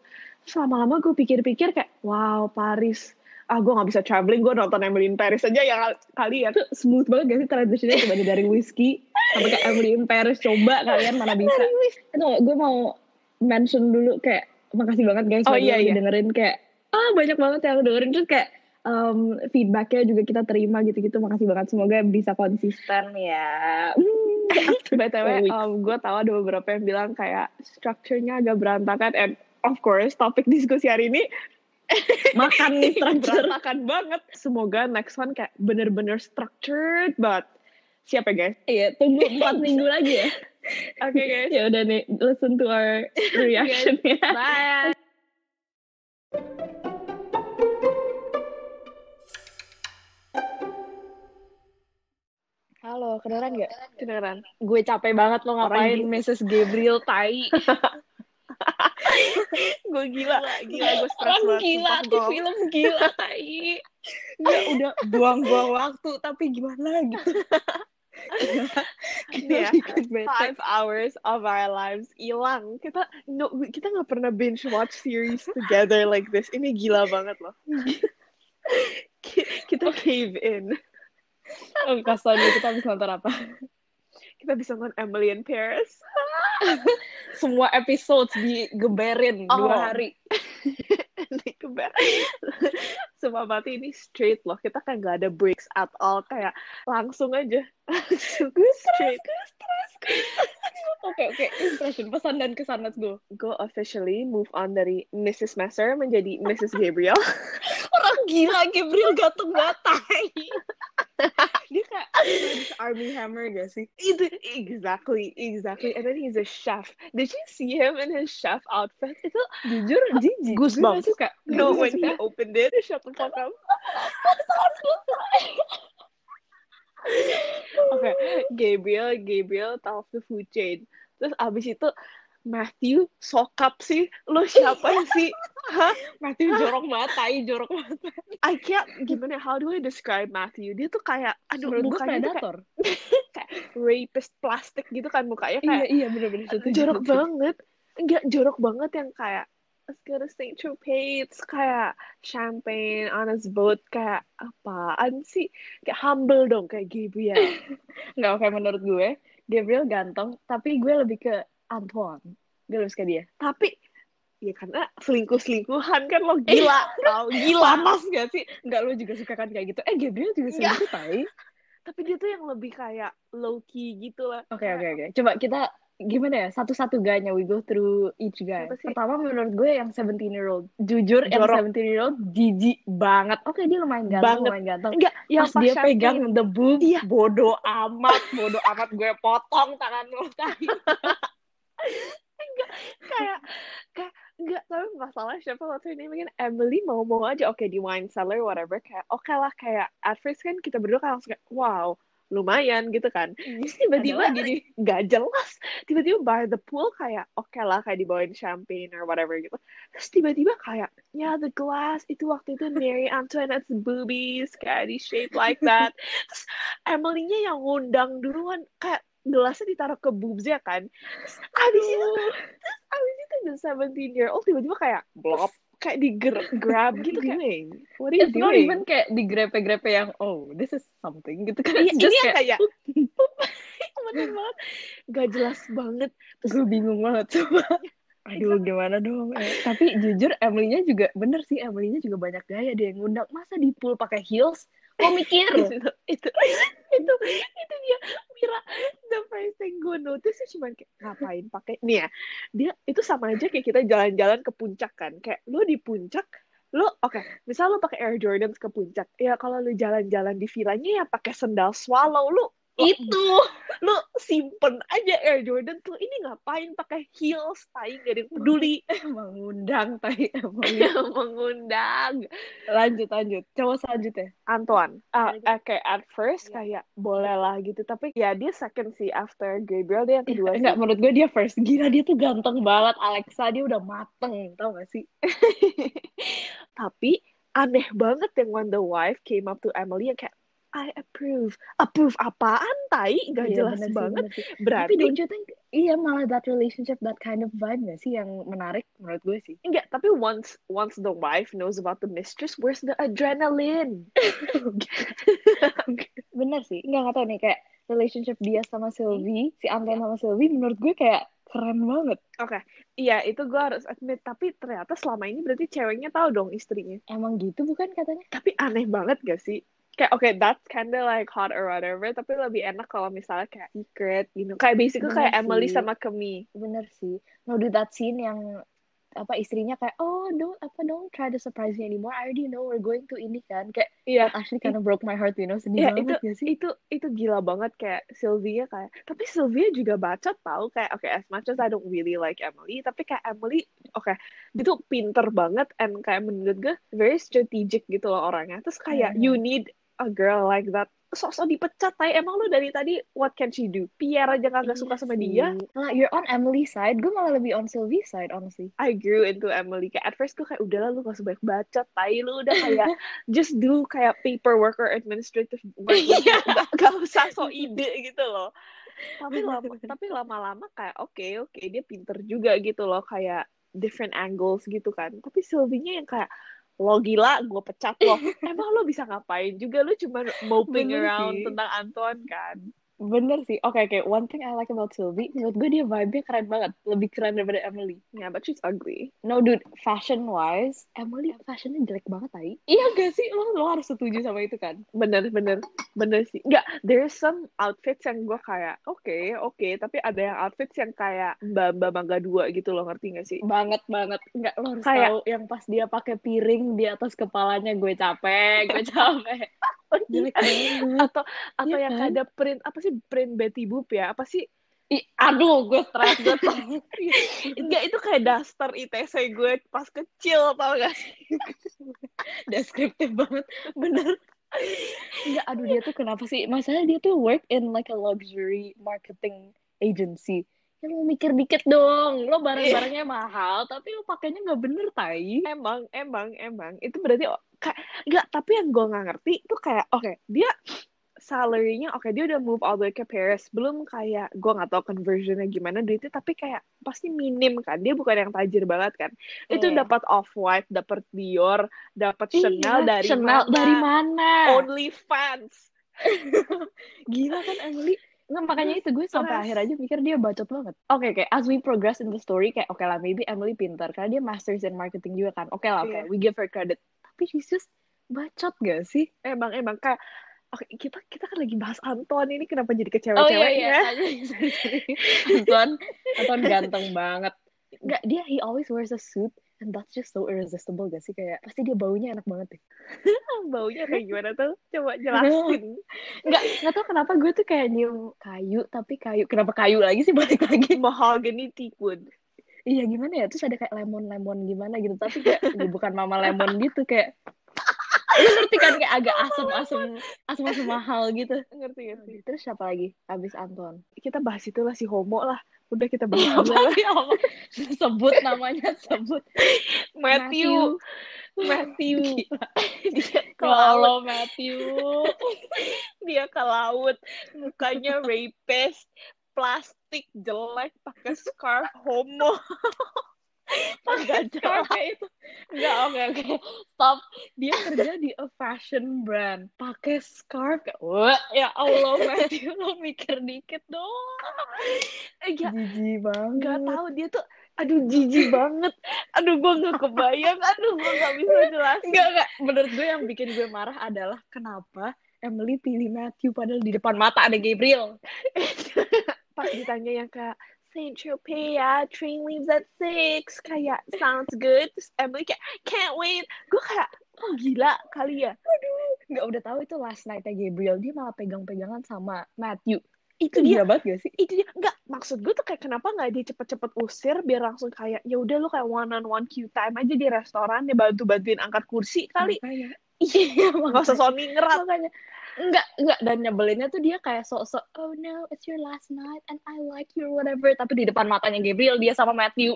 Terus lama-lama gue pikir-pikir kayak wow Paris. Ah gue nggak bisa traveling gue nonton Emily in Paris aja ya kali ya. Itu smooth banget gak sih transitionnya? Coba dari whiskey sampai ke Emily in Paris. Coba kalian mana bisa? Itu gue mau mention dulu kayak makasih banget guys Oh, iya, iya. dengerin kayak ah banyak banget yang dengerin. Terus kayak um, feedbacknya juga kita terima gitu-gitu. Makasih banget semoga bisa konsisten ya. Hmm, btw um, gue tahu ada beberapa yang bilang kayak structure-nya agak berantakan and of course topik diskusi hari ini makan nih structure. berantakan banget. Semoga next one kayak bener-bener structured banget siap ya guys? Iya tunggu empat minggu lagi ya. Oke guys. Ya udah nih listen to our reaction ya. Bye. Halo kedengeran gak kedengeran. Gue capek banget lo ngapain Orang Mrs. Gabriel tai gue gila. Gila gue stres orang banget gila tuh film gila tai Nggak, udah buang-buang waktu tapi gimana gitu. Iya. Bikin bete. five hours of our lives hilang. Kita no kita nggak pernah binge watch series together like this. Ini gila banget loh. Ki- kita cave in. Oh, kasihan nih, kita habis nonton apa? Kita bisa nonton Emily in Paris semua episode digeberin Oh. dua hari digeber semua berarti ini straight loh kita kan gak ada breaks at all kayak langsung aja langsung straight Oke oke impression pesan dan kesan let's go. Go officially move on dari Mrs. Messer menjadi Mrs. Gabriel. Orang gila Gabriel ganteng batai. Dia kayak Army Hammer gak sih? Itu exactly exactly. And then he's a chef. Did you see him in his chef outfit? Itu Jujur, jijik. Goosebumps. Gue suka. no when he opened it. Shut the fuck up. Oke, Gabriel, Gabriel tahu the food chain. Terus abis itu Matthew sokap sih, lo siapa sih? Hah? Matthew jorok tai jorok banget. I can't, gimana, how do I describe Matthew? Dia tuh kayak, aduh Menurut mukanya tuh kayak, predator. kayak rapist plastik gitu kan mukanya Iya, kayak iya bener-bener. setuju, jorok banget. Enggak, jorok banget yang kayak Let's go to St. Tropez, kayak champagne on his boat, kayak apaan sih? Kayak humble dong, kayak Gabriel. Nggak, oke menurut gue, Gabriel ganteng, tapi gue lebih ke Antoine. Gue lebih suka dia. tapi ya karena selingkuh-selingkuhan kan lo gila tau gila Panas gak sih? Enggak, lo juga suka kan kayak gitu. Eh, Gabriel juga Nggak. gitu, tai. tapi dia tuh yang lebih kayak low key gitu lah Oke, oke, oke. Coba kita, gimana ya, satu-satu gayanya, we go through each guy. Pertama menurut gue yang 17 year old. Jujur, yang Jorok. 17 year old jijik banget. Oke, dia lumayan ganteng, Banget. lumayan ganteng. enggak yang Pas dia champagne. pegang the boob, Iya. bodo amat, bodo amat gue potong tangan lo. Tai. kayak kayak enggak tapi masalah siapa waktu ini mungkin Emily mau mau aja oke di wine cellar whatever kayak oke lah kayak at first kan kita berdua kan langsung kayak wow lumayan gitu kan terus tiba-tiba nih. nggak jelas tiba-tiba by the pool kayak oke lah kayak dibawain champagne or whatever gitu terus tiba-tiba kayak ya the glass itu waktu itu Mary Antoinette's boobies kayak di shape like that terus Emily-nya yang ngundang duluan kayak gelasnya ditaruh ke boobsnya kan terus abis itu terus abis itu the 17 year old tiba-tiba kayak blop kayak di grab gitu kayak what are you It's not doing even kayak digrepe-grepe yang, oh, this is something gitu kan. Iya, It's ini just kayak, kayak bener banget gak jelas banget gue bingung banget coba. Aduh, gimana dong? Eh, tapi jujur, Emily-nya juga, bener sih, Emily-nya juga banyak gaya dia yang ngundang. Masa di pool pakai heels? Kok mikir? itu itu itu itu dia. Mira the first thing gue notice tuh cuma kayak ngapain pakai? Nih ya dia itu sama aja kayak kita jalan-jalan ke puncak kan. Kayak lo di puncak lo oke misal lo pakai Air Jordans ke puncak. Ya kalau lo jalan-jalan di villanya ya pakai sendal swallow lo itu. Lo simpen aja Air Jordan tuh. Ini ngapain pakai heels tai gak ada yang peduli. Mengundang tai emang yang mengundang. Lanjut lanjut. Coba selanjutnya. Antoine. Iya. eh, kayak at first kayak boleh lah gitu. Tapi ya dia second sih after Gabriel. Dia yang kedua enggak sih. menurut gue dia first. Gila dia tuh ganteng banget. Alexa dia udah mateng tau gak sih? Tapi aneh banget yang when the wife came up to Emily yang kayak I approve approve apaan tai gak Iya, jelas bener sih, banget bener sih. tapi berarti don't you think iya malah that relationship that kind of vibe gak sih yang menarik menurut gue sih enggak tapi once once the wife knows about the mistress where's the adrenaline bener sih nggak nggak tahu nih kayak relationship dia sama Sylvie si Anton sama Sylvie menurut gue kayak keren banget Iya, itu gue harus admit. Tapi ternyata selama ini berarti ceweknya tahu dong istrinya. emang gitu bukan katanya Tapi aneh banget gak sih? Kayak, oke, that's kinda like hot or whatever. Tapi lebih enak kalau misalnya kayak secret, gitu. Kayak basically Bener kayak Emily sih. sama Kemi. bener sih no do that scene yang apa istrinya kayak oh don't apa don't try to surprise me anymore I already know we're going to ini kan kayak Iya, that actually kind of broke my heart you know sedih Iya, banget gak sih itu itu gila banget kayak Sylvia kayak. Tapi Sylvia juga bacot tau kayak, oke, as much as I don't really like Emily, tapi kayak Emily, oke, dia tuh pinter banget and kayak menurut gue very strategic gitu loh orangnya. Terus kayak Mhm. you need a girl like that. Sok-sok dipecat, tay. Emang lu dari tadi what can she do? Pierre aja kagak Iya suka sama sih. dia. Nah, you're on Emily's side. Gue malah lebih on Sylvie's side, honestly. I grew into Emily. Kayak at first gue kayak udahlah lu gak sebanyak bacot, tay. Lu udah kayak just do kayak paperwork or administrative work. Iya. gak, gak usah so ide gitu loh. Tapi lama tapi lama-lama kayak oke oke dia pinter juga gitu loh kayak different angles gitu kan. Tapi Sylvie-nya yang kayak lo gila gue pecat lo. Emang lo bisa ngapain juga? Lo cuma moping around sih. tentang Antoine kan Bener sih. Oke, oke. One thing I like about Sylvie, menurut gue dia vibe-nya keren banget. Lebih keren daripada Emily. Yeah, but she's ugly. No, dude. Fashion-wise, Emily fashionnya jelek banget, tai. Iya gak sih? Lo, lo harus setuju sama itu kan? Bener, bener, bener sih. Enggak, there's some outfits yang gue kayak, oke, oke, tapi ada yang outfits yang kayak mbak-mbak mangga dua gitu loh, ngerti gak sih? Banget, banget. Enggak, lo harus Kayak- tahu yang pas dia pakai piring di atas kepalanya, gue capek, gue capek. Atau atau Iya yang kan? ada print apa sih print Betty Boop ya? Apa sih? Ih, aduh, gue stres, gue stres. Enggak, itu kayak daster ITC gue pas kecil, tau gak sih? Deskriptif banget. Bener. Enggak, aduh dia tuh kenapa sih? Masalahnya dia tuh work in like a luxury marketing agency. Ya lo mikir dikit dong. Lo barang-barangnya mahal, tapi lo pakainya nggak bener, tai. Emang, emang, emang. Itu berarti kayak enggak, tapi yang gue nggak ngerti itu kayak oke, dia salary-nya oke dia udah move all the way ke Paris belum kayak gue nggak tahu conversionnya gimana duitnya tapi kayak pasti minim kan dia bukan yang tajir banget kan itu Iya. dapat off white dapat Dior dapat Iya, Chanel dari Chanel mana dari mana? only fans Gila kan Emily? Nggak, makanya itu gue sampai akhir aja mikir dia bacot banget. Oke, oke. As we progress in the story, kayak oke lah, maybe Emily pintar. Karena dia masters in marketing juga kan. Oke lah, oke. Iya. We give her credit. Tapi she's just bacot gak sih? emang emang kayak oke kita kita kan lagi bahas Anton ini kenapa jadi ke Oh iya, iya. Anton, Anton ganteng banget. Enggak, dia he always wears a suit. And that's just so irresistible gak sih? Kayak, pasti dia baunya enak banget deh. baunya kayak gimana tuh coba jelasin Enggak, nggak tau kenapa gue tuh kayak nyium kayu, tapi kayu. Kenapa kayu lagi sih balik lagi? mahogany teakwood Iya gimana ya, terus ada kayak lemon-lemon gimana gitu, tapi kayak ya bukan mama lemon gitu, kayak lu ngerti kan kayak agak asam-asam asam-asam mahal gitu. ngerti ngerti Terus siapa lagi? Abis Anton. kita bahas itu lah si homo lah udah kita bahas Iya, aja lah. apa? Sebut namanya, sebut. Matthew Matthew Gila. dia ke Ya laut Matthew. dia ke laut mukanya rapist plastik jelek pakai scarf homo Enggak. Kayak itu. Enggak, oke, oke. Stop. Dia kerja di a fashion brand. Pakai scarf. Wah, ya Allah, Matthew. Lo mikir dikit dong. Ya, Jijik banget. nggak tahu dia tuh aduh jijik banget aduh gue nggak kebayang aduh gue nggak bisa jelasin Enggak, enggak. Menurut gue yang bikin gue marah adalah kenapa Emily pilih Matthew padahal di depan mata ada Gabriel. pas ditanya yang kayak Saint Tropez ya, train leaves at six, kayak sounds good. Terus Emily kayak can't wait. Gue kayak oh gila kali ya. Enggak udah tahu itu last night-nya Gabriel. Dia malah pegang-pegangan sama Matthew. Itu dia. banget gak sih? Itu dia. Enggak maksud gue tuh kayak kenapa nggak dia cepet-cepet usir biar langsung kayak ya udah lu kayak one on one queue time aja di restoran dia bantu bantuin angkat kursi kali. Iya, Nggak usah makanya. Sony ngerat. makanya enggak enggak dan nyebelinnya tuh dia kayak sok-sok oh no it's your last night and I like you whatever. Tapi di depan matanya Gabriel dia sama Matthew.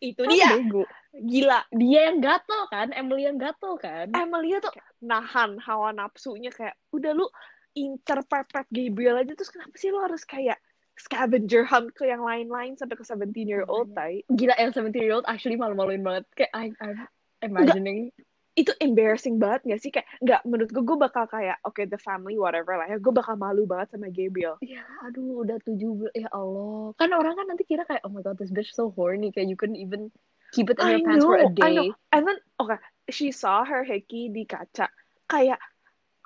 Itu Kan dia. bego. Gila. dia yang gatel kan? Emily yang gatel kan? Emily tuh nahan hawa nafsunya kayak udah lu incer pepet Gabriel aja. Terus kenapa sih lu harus kayak scavenger hunt ke yang lain-lain sampai ke 17 year old tai? Gila yang 17 year old actually malu-maluin banget. Kayak I, I'm imagining itu embarrassing banget gak sih? Kayak nggak menurut gue gue bakal kayak oke the family whatever lah ya. Gue bakal malu banget sama Gabriel. Ya aduh udah tujuh ya Allah. Kan orang kan nanti kira kayak oh my god this bitch so horny. Kayak you couldn't even keep it in I your pants for a know, I day. Know. and then oke she saw her hickey di kaca. Kayak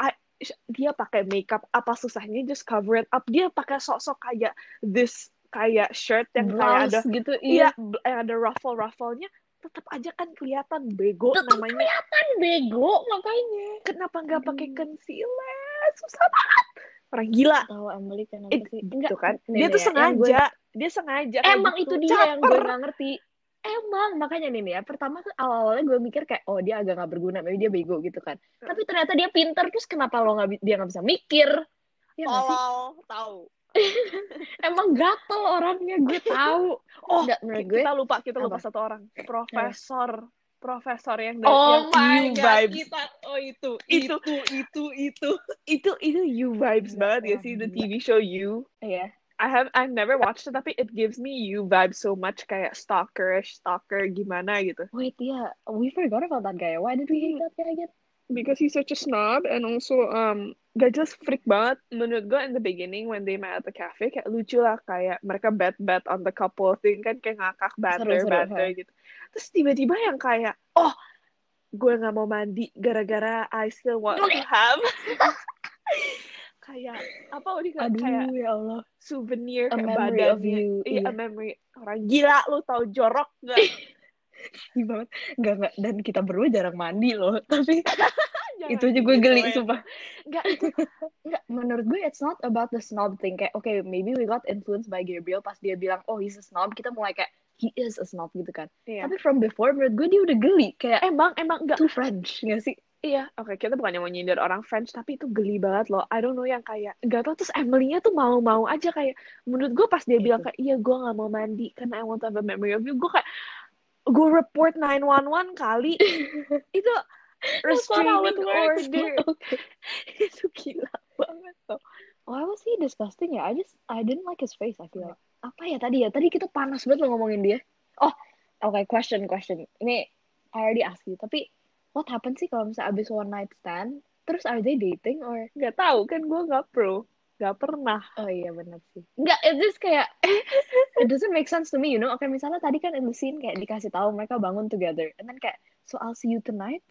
I- dia pakai makeup apa susahnya just cover it up. Dia pakai sok-sok kayak this kayak shirt yang kayak ada gitu iya. iya yang ada ruffle rufflenya tetap aja kan kelihatan bego Tetep namanya. kan bego makanya. Kenapa nggak pakai concealer? Susah banget. Orang gila. Tahu Emily kenapa It- sih? gitu kan? nih, dia tuh nih, yang gue- sengaja dia sengaja emang gitu. itu dia yang gue Caper. nggak ngerti. Emang makanya nih nih ya. Pertama tuh awal awalnya gue mikir kayak oh dia agak nggak berguna maybe dia bego gitu kan. Hmm. tapi ternyata dia pinter terus kenapa lo nggak dia nggak bisa mikir? Ya tolol tahu emang gatel orangnya gue tahu. Oh Nggak, menurut gue kita lupa kita lupa Apa? satu orang. Profesor profesor yang dari oh yang my you god vibes. kita oh itu Itu. itu itu itu. Itu itu you vibes banget ya sih the. TV show you. Iya. I have I've never watched it tapi it gives me you vibes so much kayak stalkerish stalker gimana gitu. Wait yeah we forgot about that guy. Why did we hate that guy again because he's such a snob and also um gak jelas freak banget menurut gue in the beginning when they met at the cafe kayak lucu lah kayak mereka bet bet on the couple thing kan kayak ngakak banter Seru-seru, banter ha. gitu terus tiba-tiba yang kayak oh gue nggak mau mandi gara-gara I still want to have kayak apa udah kayak, kayak Aduh ya Allah. souvenir A kayak memory badannya of you, iya iya. a memory orang gila lu tau jorok gak banget. Enggak, enggak. Dan kita berdua jarang mandi loh. Tapi itu aja gue geli, digituin. sumpah. Nggak, itu Enggak, menurut gue it's not about the snob thing. Kayak, okay, maybe we got influenced by Gabriel pas dia bilang, oh he's a snob. Kita mulai kayak, he is a snob gitu kan. Iya. Tapi from before, menurut gue dia udah geli. Kayak, emang emang nggak too French, nggak sih? Iya, oke kita bukannya mau nyindir orang French, tapi itu geli banget loh. I don't know yang kayak, gak tau terus Emily-nya tuh mau-mau aja kayak, menurut gue pas dia bilang kayak, iya gue gak mau mandi karena I want to have a memory of you, gue kayak, gue report 911 kali, itu restraining order, Okay. itu gila banget loh. Why was he disgusting ya? I just, I didn't like his face, I feel like. Apa ya tadi ya? Tadi kita panas banget lo ngomongin dia. Oh, okay, question, question. Ini, I already asked you. Tapi, what happened sih kalau misalnya abis one night stand, terus are they dating or Gak tahu kan gue gak pro, gak pernah. Oh iya benar sih. Enggak, it just kayak it doesn't make sense to me, you know. Oke, misalnya tadi kan in the scene kayak dikasih tahu mereka bangun together, and then kayak so I'll see you tonight.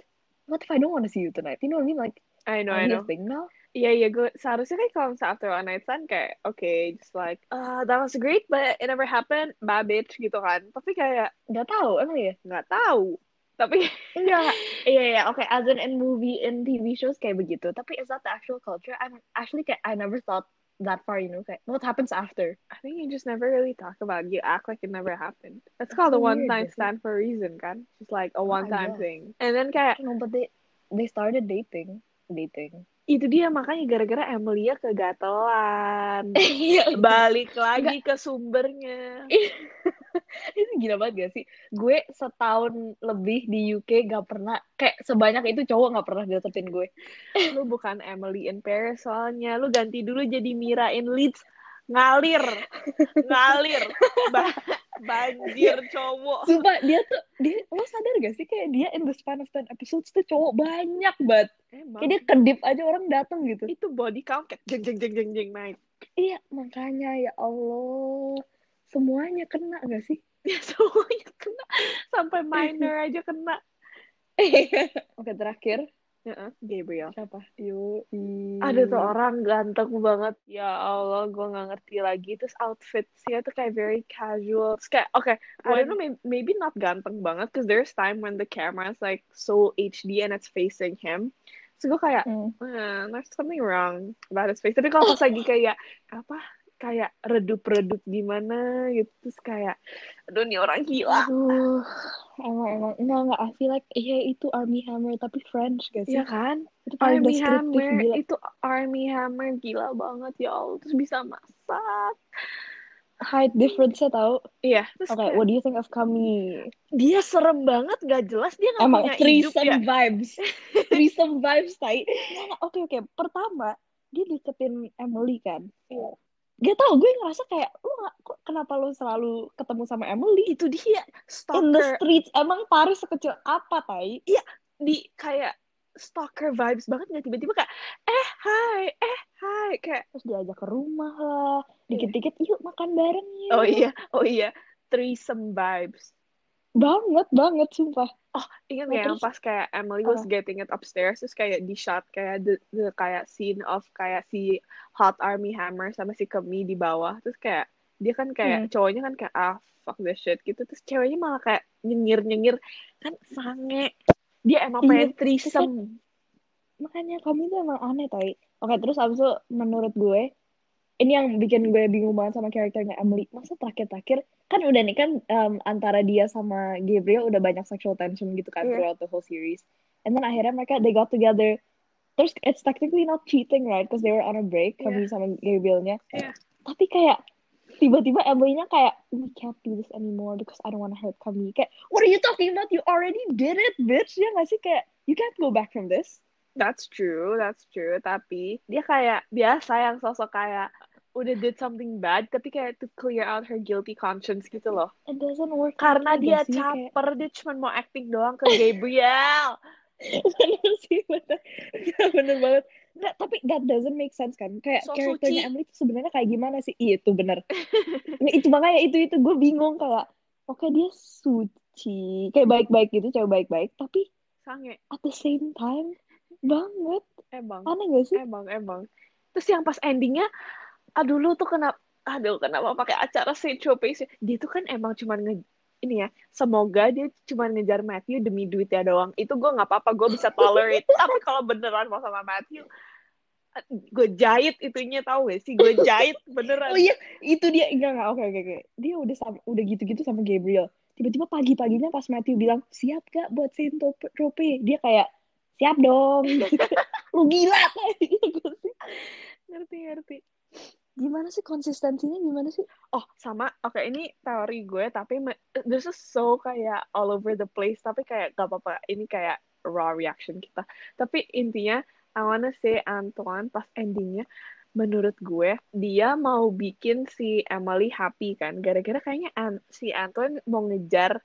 What if I don't want to see you tonight? You know what I mean? Like, I know, I know. thing now? Iya iya gue seharusnya kan kalau misalnya after one night stand kayak oke just like uh, that was great but it never happened bye bitch gitu kan tapi kayak Nggak tahu, emang ya? nggak tahu tapi Enggak. Iya iya, oke. As in in movie, in TV shows kayak begitu. Tapi is that the actual culture? I'm actually kayak I never thought that far, you know. Kayak what happens after? I think you just never really talk about it. you act like it never happened that's That's called a one it? stand for a reason kan just like a Oh, one time thing and then kayak No, but they they started dating, dating. itu dia makanya gara-gara Emilia kegatelan Iya. balik lagi ke sumbernya itu gila banget gak sih? Gue setahun lebih di UK gak pernah kayak sebanyak itu cowok gak pernah deketin gue. lu bukan Emily in Paris soalnya lu ganti dulu jadi Mira in Leeds ngalir ngalir ba- banjir cowok Sumpah dia tuh dia lo sadar gak sih kayak dia in the span of 10 episodes tuh cowok banyak banget. emang Kayak dia kedip aja orang datang gitu. itu body count kayak jeng jeng jeng jeng jeng naik Iya makanya ya Allah semuanya kena gak sih? ya semuanya kena. Sampai minor aja kena. Oke terakhir. Heeh, Gabriel. Siapa? Yo ada tuh orang ganteng banget. Ya Allah gue nggak ngerti lagi. Terus outfitsnya tuh kayak very casual. Terus kayak oke I don't know maybe, maybe not ganteng banget cause there's time when the camera is like so HD and it's facing him. So gue kayak Hmm. eh, there's something wrong about his face. Tapi kalau pas lagi kayak apa kayak redup-redup gimana gitu terus kayak aduh nih orang gila Aduh, emang emang enggak enggak. I feel like iya itu Army Hammer tapi French gak sih? Iya kan Itu Army deskriptif Hammer gila. itu Army Hammer gila banget ya Allah terus bisa masak Height difference-nya tau. iya terus Oke, kayak, what do you think of kami? dia serem banget gak jelas dia nggak Emang punya hidup threesome ya vibes. threesome vibes, tai. Oke, oke. Pertama, dia deketin Emily kan. Iya. Gak tau, gue ngerasa kayak, lu gak, kok kenapa lu selalu ketemu sama Emily? itu dia In the stalker streets, emang Paris sekecil apa, tai? di kayak stalker vibes banget nggak tiba-tiba kayak eh hai eh hai kayak Terus diajak ke rumah lah. Dikit-dikit, yuk makan bareng yuk. oh iya oh iya threesome vibes Banget, banget, sumpah. Ingat Oh, nggak yang terus- pas kayak Emily was Apa? getting it upstairs terus kayak di shot kayak the, the kayak scene of kayak si Hot Army Hammer sama si Kemi di bawah terus kayak dia kan kayak Hmm. cowoknya kan kayak ah fuck this shit gitu terus ceweknya malah kayak nyengir nyengir kan sange dia emang Iya, pengen threesome Makanya kami tuh emang aneh, tai. Oke, terus abis itu menurut gue, ini yang bikin gue bingung banget sama karakternya Emily. Masa terakhir-terakhir, kan udah nih kan um, antara dia sama Gabriel udah banyak sexual tension gitu kan Iya. throughout the whole series. And then akhirnya mereka, they got together. Terus it's technically not cheating, right? Because they were on a break, kami sama Gabrielnya. Iya. Tapi kayak, tiba-tiba Emily-nya kayak, we can't do this anymore because I don't want to hurt kami. Kayak, what are you talking about? You already did it, bitch. Ya nggak sih? Kayak, you can't go back from this. That's true, that's true. Tapi dia kayak biasa yang sosok kayak udah did something bad, tapi kayak to clear out her guilty conscience gitu loh. It doesn't work Karena like dia sih, kayak- caper, dia cuma mau acting doang ke Gabriel. bener sih bener Nggak, bener banget Nggak, tapi that doesn't make sense kan kayak Sok karakternya. Emily itu sebenarnya kayak gimana sih iya itu bener Nah, itu makanya itu itu gue bingung kayak oke dia suci kayak baik-baik gitu cewek baik-baik tapi Sange. at the same time banget Emang. aneh gak sih Emang, emang. Terus yang pas endingnya, aduh lu tuh kenapa, aduh kenapa pakai acara Saint Tropez Dia tuh kan emang cuman nge, ini ya, semoga dia cuman ngejar Matthew demi duitnya doang. Itu gue nggak apa-apa, gue bisa tolerate. Tapi kalau beneran mau sama Matthew, gue jahit itunya tahu gak sih? Gue jahit beneran. oh iya itu dia enggak enggak oke oke oke dia udah sama, udah gitu-gitu sama Gabriel tiba-tiba pagi-paginya pas Matthew bilang siap gak buat Saint Tropez dia kayak siap dong lu gila kayak sih Ngerti, ngerti. gimana sih konsistensinya gimana sih Oh, sama. Oke, ini teori gue, tapi this is so kayak all over the place. Tapi kayak gak apa-apa. Ini kayak raw reaction kita. Tapi intinya, I wanna say Antoine pas endingnya, menurut gue, dia mau bikin si Emily happy kan. Gara-gara kayaknya An- si Antoine mau ngejar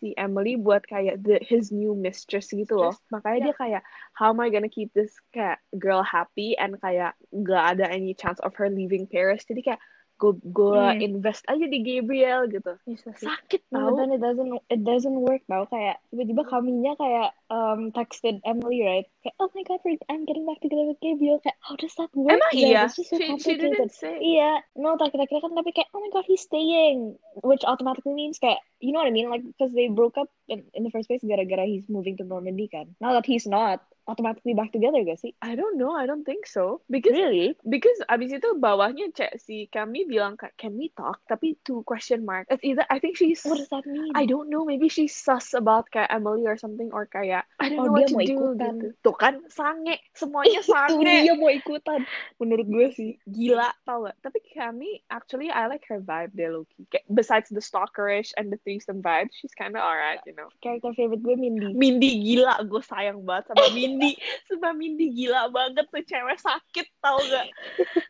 si Emily buat kayak the, his new mistress gitu loh. Makanya dia kayak, how am I gonna keep this kayak girl happy and kayak gak ada any chance of her leaving Paris. Jadi kayak, gue gue Hmm. invest aja di Gabriel gitu. bisa sih Sakit tau. then it doesn't it doesn't work tau kayak tiba-tiba kaminya kayak um, texted Emily right kayak oh my god I'm getting back together with Gabriel kayak how does that work Emang then? iya? So She, she didn't say. Iya, no, tak kira-kira kan tapi kayak, oh my god, he's staying, which automatically means kayak, you know what I mean, like because they broke up in, in the first place gara-gara he's moving to Normandy kan. Now that he's not, automatically back together gak sih? I don't know, I don't think so. Because Really? because abis itu bawahnya cek si kami bilang kayak can we talk? Tapi two question mark. It's either I think she's What does that mean? I don't know, maybe she's sus about kayak Emily or something or kayak I don't Oh, know what to do ikutan. gitu. Tuh kan sange, semuanya Itu sange. dia mau ikutan. Menurut gue sih. Gila tau gak? Tapi kami actually I like her vibe deh Loki. Kayak, besides the stalkerish and the threesome vibe, she's kinda alright, you know. Character favorite gue Mindy. Mindy gila, gue sayang banget sama Mindy. Sumpah Mindy gila banget tuh cewek sakit tau gak?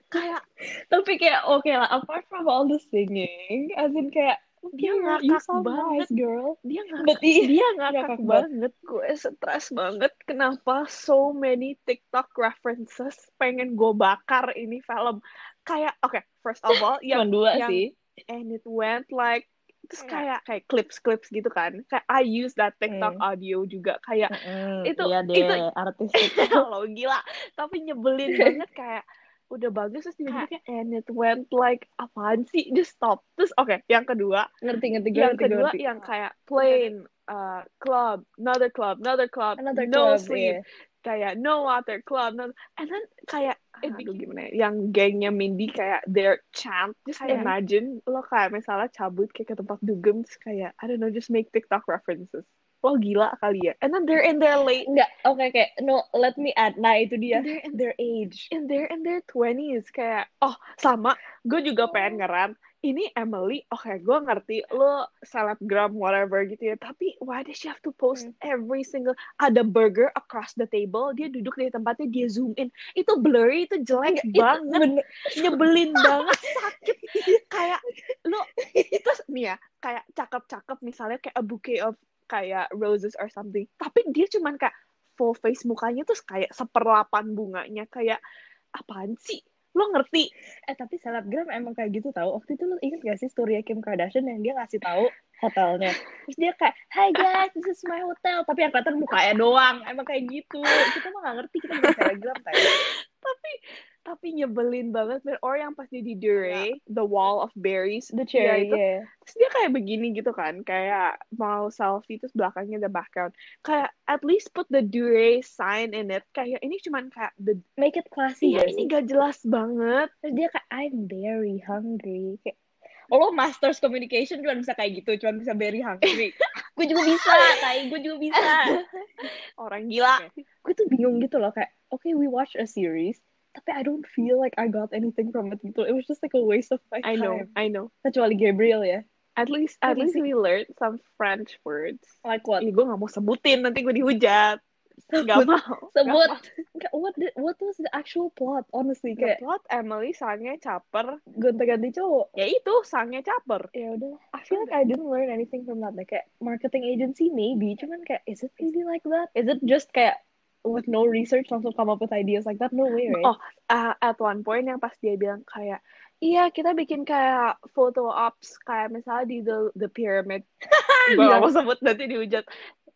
Kayak Tapi kayak oke lah, apart from all the singing, as in kayak Dia "Girl, ngakak banget. nice, girl. dia ngakak, iya, dia ngakak ngakak banget. Gue stres banget. Kenapa so many TikTok references pengen gue bakar ini film? Kayak oke, first of all, yang dua yang- sih. and it went like terus Iya. kayak kayak clips-clips gitu kan. Kayak I use that TikTok Hmm. audio juga kayak itu- iya deh, itu- artistik. Kalau gila, tapi nyebelin banget kayak udah bagus terus tiba-tiba kayak and it went like apaan sih just stop terus oke yang kedua ngerti ngerti yang ngerti kedua ngerti. yang kayak plain uh, club another club another club Another no club, sleep iya. Kayak no water club no and then kayak It aduh gimana ya yang gengnya Mindy kayak their chant just Kayak- imagine lo kayak misalnya cabut kayak ke tempat dugem kayak I don't know just make TikTok references lo gila kali ya and then they're in their late Enggak, oke kayak no, let me add. Nah, itu dia. They're in Their age. in their in their twenties kayak oh sama gue juga pengen ngeran ini Emily oke gue ngerti lo selebgram whatever gitu ya tapi why does she have to post Hmm. every single ada burger across the table dia duduk di tempatnya dia zoom in itu blurry itu jelek Itu banget bener. nyebelin banget sakit kayak lo terus nih ya kayak cakep-cakep misalnya kayak a bouquet of kayak roses or something tapi dia cuman kayak full face mukanya terus kayak seperlapan bunganya kayak apaan sih lo ngerti Eh tapi selebgram emang kayak gitu tau. Waktu itu lo inget gak sih story Kim Kardashian yang dia ngasih tahu hotelnya. Terus dia kayak, Hi guys, this is my hotel. Tapi yang kelihatan mukanya doang. Emang kayak gitu. Kita mah gak ngerti, kita bukan selebgram tapi tapi nyebelin banget man. or yang pas dia di Dure the wall of berries The cherry, itu yeah. terus dia kayak begini gitu kan kayak mau selfie terus belakangnya the background kayak at least put the Dure sign in it kayak ini cuman kayak the Make it classy gak ini gak jelas banget Terus dia kayak, I'm very hungry. Kayak, oh, lo masters communication cuma bisa kayak gitu. Cuma bisa very hungry. gue juga bisa, kayak gue juga bisa. orang gila gue tuh bingung gitu loh kayak oke we watch a series tapi I don't feel like I got anything from it gitu. It was just like a waste of my I know time. I know. Kecuali Gabriel ya. At least at least we learned some French words. Like what? Ih, gue gak mau sebutin nanti gue dihujat. Gak mau. sebut. Nggak, what the, what was the actual plot honestly? The kayak plot Emily sangnya caper. gonta-ganti cowok. Ya itu sangnya caper. ya udah. I feel like I didn't learn anything from that. Like, kayak marketing agency maybe. Cuman kayak is it really like that? Is it just kayak with no research langsung come up with ideas like that no way right Oh, uh, at one point yang pas dia bilang kayak Iya, kita bikin kayak photo ops kayak misalnya di the the pyramid. Gue gak mau sebut nanti dihujat.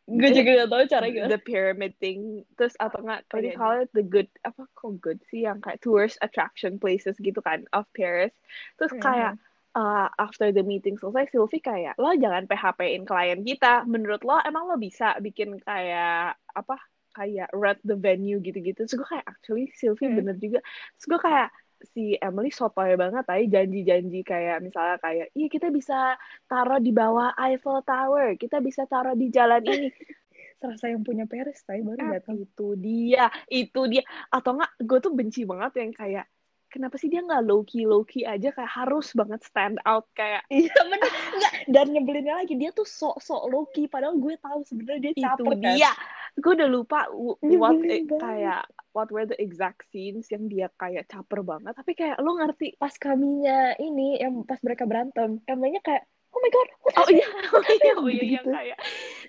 gue juga gak tahu cara gimana the pyramid thing terus atau enggak call it the good apa kok good sih yang kayak tourist attraction places gitu kan of Paris terus Mhm. kayak uh, after the meeting selesai Sylvie kayak lo jangan PHP-in klien kita menurut lo emang lo bisa bikin kayak apa kayak rent the venue gitu-gitu. Terus gue kayak actually Sylvie Hmm. bener juga. Terus gue kayak si Emily sotoy banget aja janji-janji kayak misalnya kayak iya kita bisa taruh di bawah Eiffel Tower kita bisa taruh di jalan ini. Serasa yang punya Paris tapi baru Eh, datang. itu dia itu dia. Atau enggak gue tuh benci banget yang kayak kenapa sih dia nggak low key low key aja kayak harus banget stand out kayak iya bener. Enggak dan nyebelinnya lagi dia tuh sok sok Loki padahal gue tahu sebenarnya dia itu caper kan? dia. Gue udah lupa what eh, kayak what were the exact scenes yang dia kayak caper banget. Tapi kayak lo ngerti pas kaminya ini yang pas mereka berantem Emily kayak oh my god oh happened?" iya oh iya oh iya yang Gitu-gitu. kayak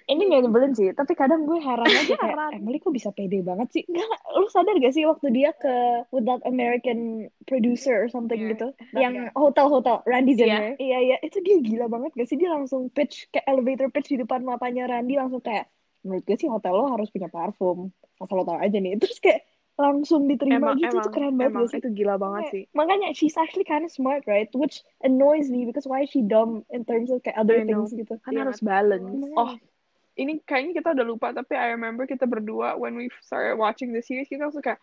ini gak nyebelin sih tapi kadang gue heran aja kayak Heran. Emily kok bisa pede banget sih nggak lu sadar gak sih waktu dia ke with that American producer or something Iya, gitu that yang guy. hotel hotel Randy Iya. Zimmer iya iya itu dia gila banget gak sih dia langsung pitch kayak elevator pitch di depan matanya Randy langsung kayak menurut gue sih hotel lo harus punya parfum asal lo tau aja nih terus kayak langsung diterima emang gitu emang itu keren banget emang sih? itu gila banget Kayak- sih. makanya she's actually kind of smart right? Which annoys me because why is she dumb in terms of kayak other I know. things gitu? Kan Iya. harus balance. Oh ini kayaknya kita udah lupa tapi I remember kita berdua when we started watching the series kita langsung kayak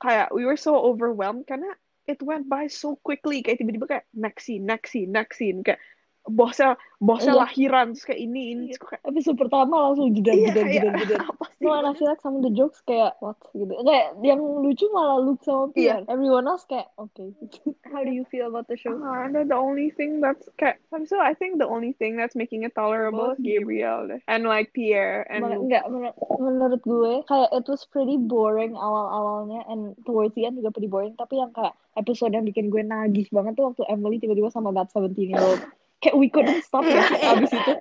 kayak we were so overwhelmed karena it went by so quickly. Kayak tiba-tiba kayak next scene next scene next scene. Kayak bosnya bosnya Iya. lahiran terus kayak ini ini Iya. terus kayak episode pertama langsung jedar iya jedar kayak jedar jedar apa sih No, of the jokes kayak what gitu. Kayak yang lucu malah Luke sama Pierre. Everyone else kayak okay. How do you feel about the show? Ah, no, the only thing that's kayak so I think the only thing that's making it tolerable is Both Gabriel deh. and like Pierre and Mak- Enggak, menur- menurut gue kayak it was pretty boring awal-awalnya and towards the end juga pretty boring. Tapi yang kayak episode yang bikin gue nagih banget tuh waktu Emily tiba-tiba sama that 17 year old. Kayak we couldn't stop ya abis itu.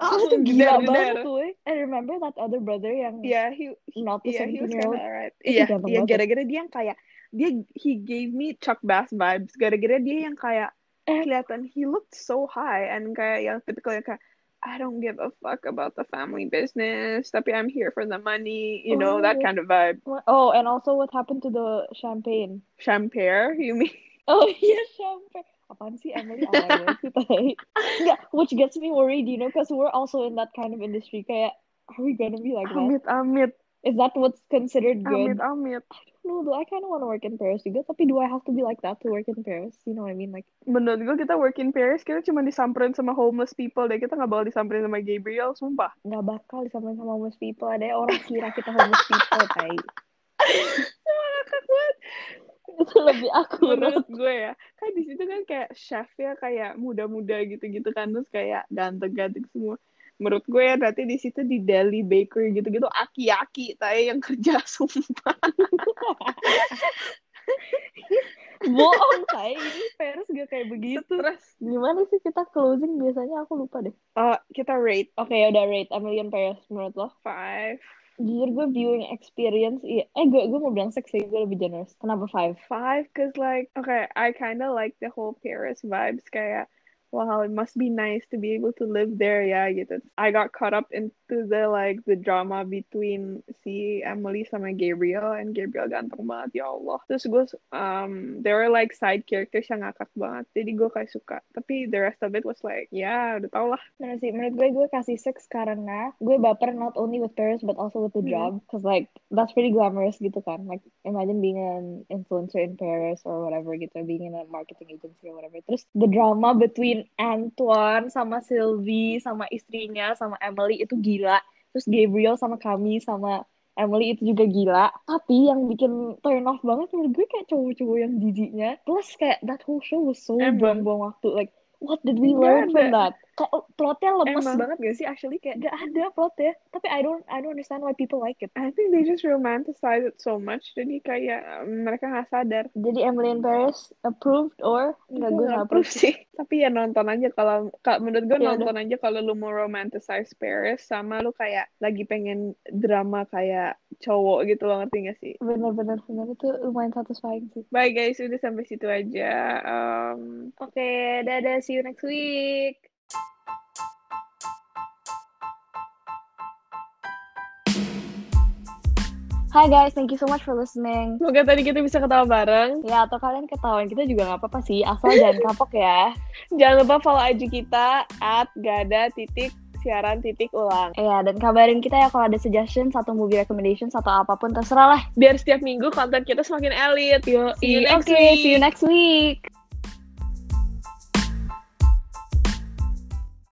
Oh, itu gila jedar, banget tuh. eh. Remember that other brother yang Yeah, he not the Yeah, he 17 was year kind old. of alright. Iya, iya gara-gara dia yang kayak dia he gave me Chuck Bass vibes. Gara-gara dia yang kayak Eh. kelihatan he looked so high and kayak yang typical yang kayak I don't give a fuck about the family business, tapi I'm here for the money, you know, that Oh. kind of vibe. Oh, and also what happened to the champagne? Champagne, you mean? Oh iya champagne. Apaan sih Emily alay banget sih tai. Enggak, which gets me worried, you know, because we're also in that kind of industry. Kayak, are we gonna be like that? Amit, amit, Is that what's considered good? amit, amit. No, do I kind of want to work in Paris juga, tapi do I have to be like that to work in Paris? You know what I mean? Like, Menurut gue kita work in Paris, kita cuma disamperin sama homeless people deh. Kita nggak bakal disamperin sama Gabriel, sumpah. nggak bakal disamain sama homeless people. Ada orang kira kita homeless people, tai. Ngakak banget. Itu lebih akurat. menurut gue ya kan di situ kan kayak chefnya kayak muda-muda gitu-gitu kan terus kayak ganteng-ganteng semua menurut gue ya berarti di situ di Delhi Bakery gitu-gitu aki-aki tay yang kerja sumpah Bohong, tai. Ini Paris gak kayak begitu. terus Gimana sih kita closing biasanya? Aku lupa deh. uh, kita rate Oke, ya udah rate Emily in Paris menurut lo. five Jujur gue viewing experience, iya. Eh, gue, gue mau bilang six sih, gue lebih generous. Kenapa five? five cause like okay I kind of like the whole Paris vibes kayak wow it must be nice to be able to live there. Ya gitu I got caught up into the like the drama between si Emily sama Gabriel and Gabriel ganteng banget. Ya Allah. Terus gue um there were like side characters yang ngakak banget. Jadi gue kayak suka. Tapi the rest of it was like ya udah tau lah. Menurut sih, menurut gue gue kasih six karena gue baper not only with Paris but also with the Hmm. job, cause like that's pretty glamorous gitu kan. Like imagine being an influencer in Paris or whatever gitu, being in a marketing agency or whatever. Terus the drama between Antoine sama Sylvie sama istrinya sama Emily itu gila. Terus Gabriel sama kami sama Emily itu juga gila. Tapi yang bikin turn off banget menurut gue kayak cowok-cowok yang jijiknya. Plus kayak that whole show was so buang-buang waktu. Like what did we Nggak learn from ada. that? Kayak oh, plotnya lemes Emang. banget gak sih? Actually kayak gak ada plotnya. Tapi I don't I don't understand why people like it. I think they just romanticize it so much jadi kayak um, mereka nggak sadar Jadi Emily in Paris approved or enggak gue nggak approve sih. tapi ya nonton aja kalau menurut gue Ya nonton aja kalau lu mau romanticize Paris sama lu kayak lagi pengen drama kayak cowok gitu loh ngerti gak sih Bener-bener bener itu lumayan satisfying sih. bye guys udah sampai situ aja um, Oke, dadah see you next week. Hi guys, thank you so much for listening. semoga tadi kita bisa ketawa bareng Ya, atau kalian ketahuan kita juga nggak apa-apa sih, asal jangan kapok ya. jangan lupa follow IG kita at gada titik siaran titik ulang Ya, dan kabarin kita ya kalau ada suggestion, satu movie recommendation, atau apa pun terserah lah. biar setiap minggu konten kita semakin elit Yo, See you next oke, week. see you next week.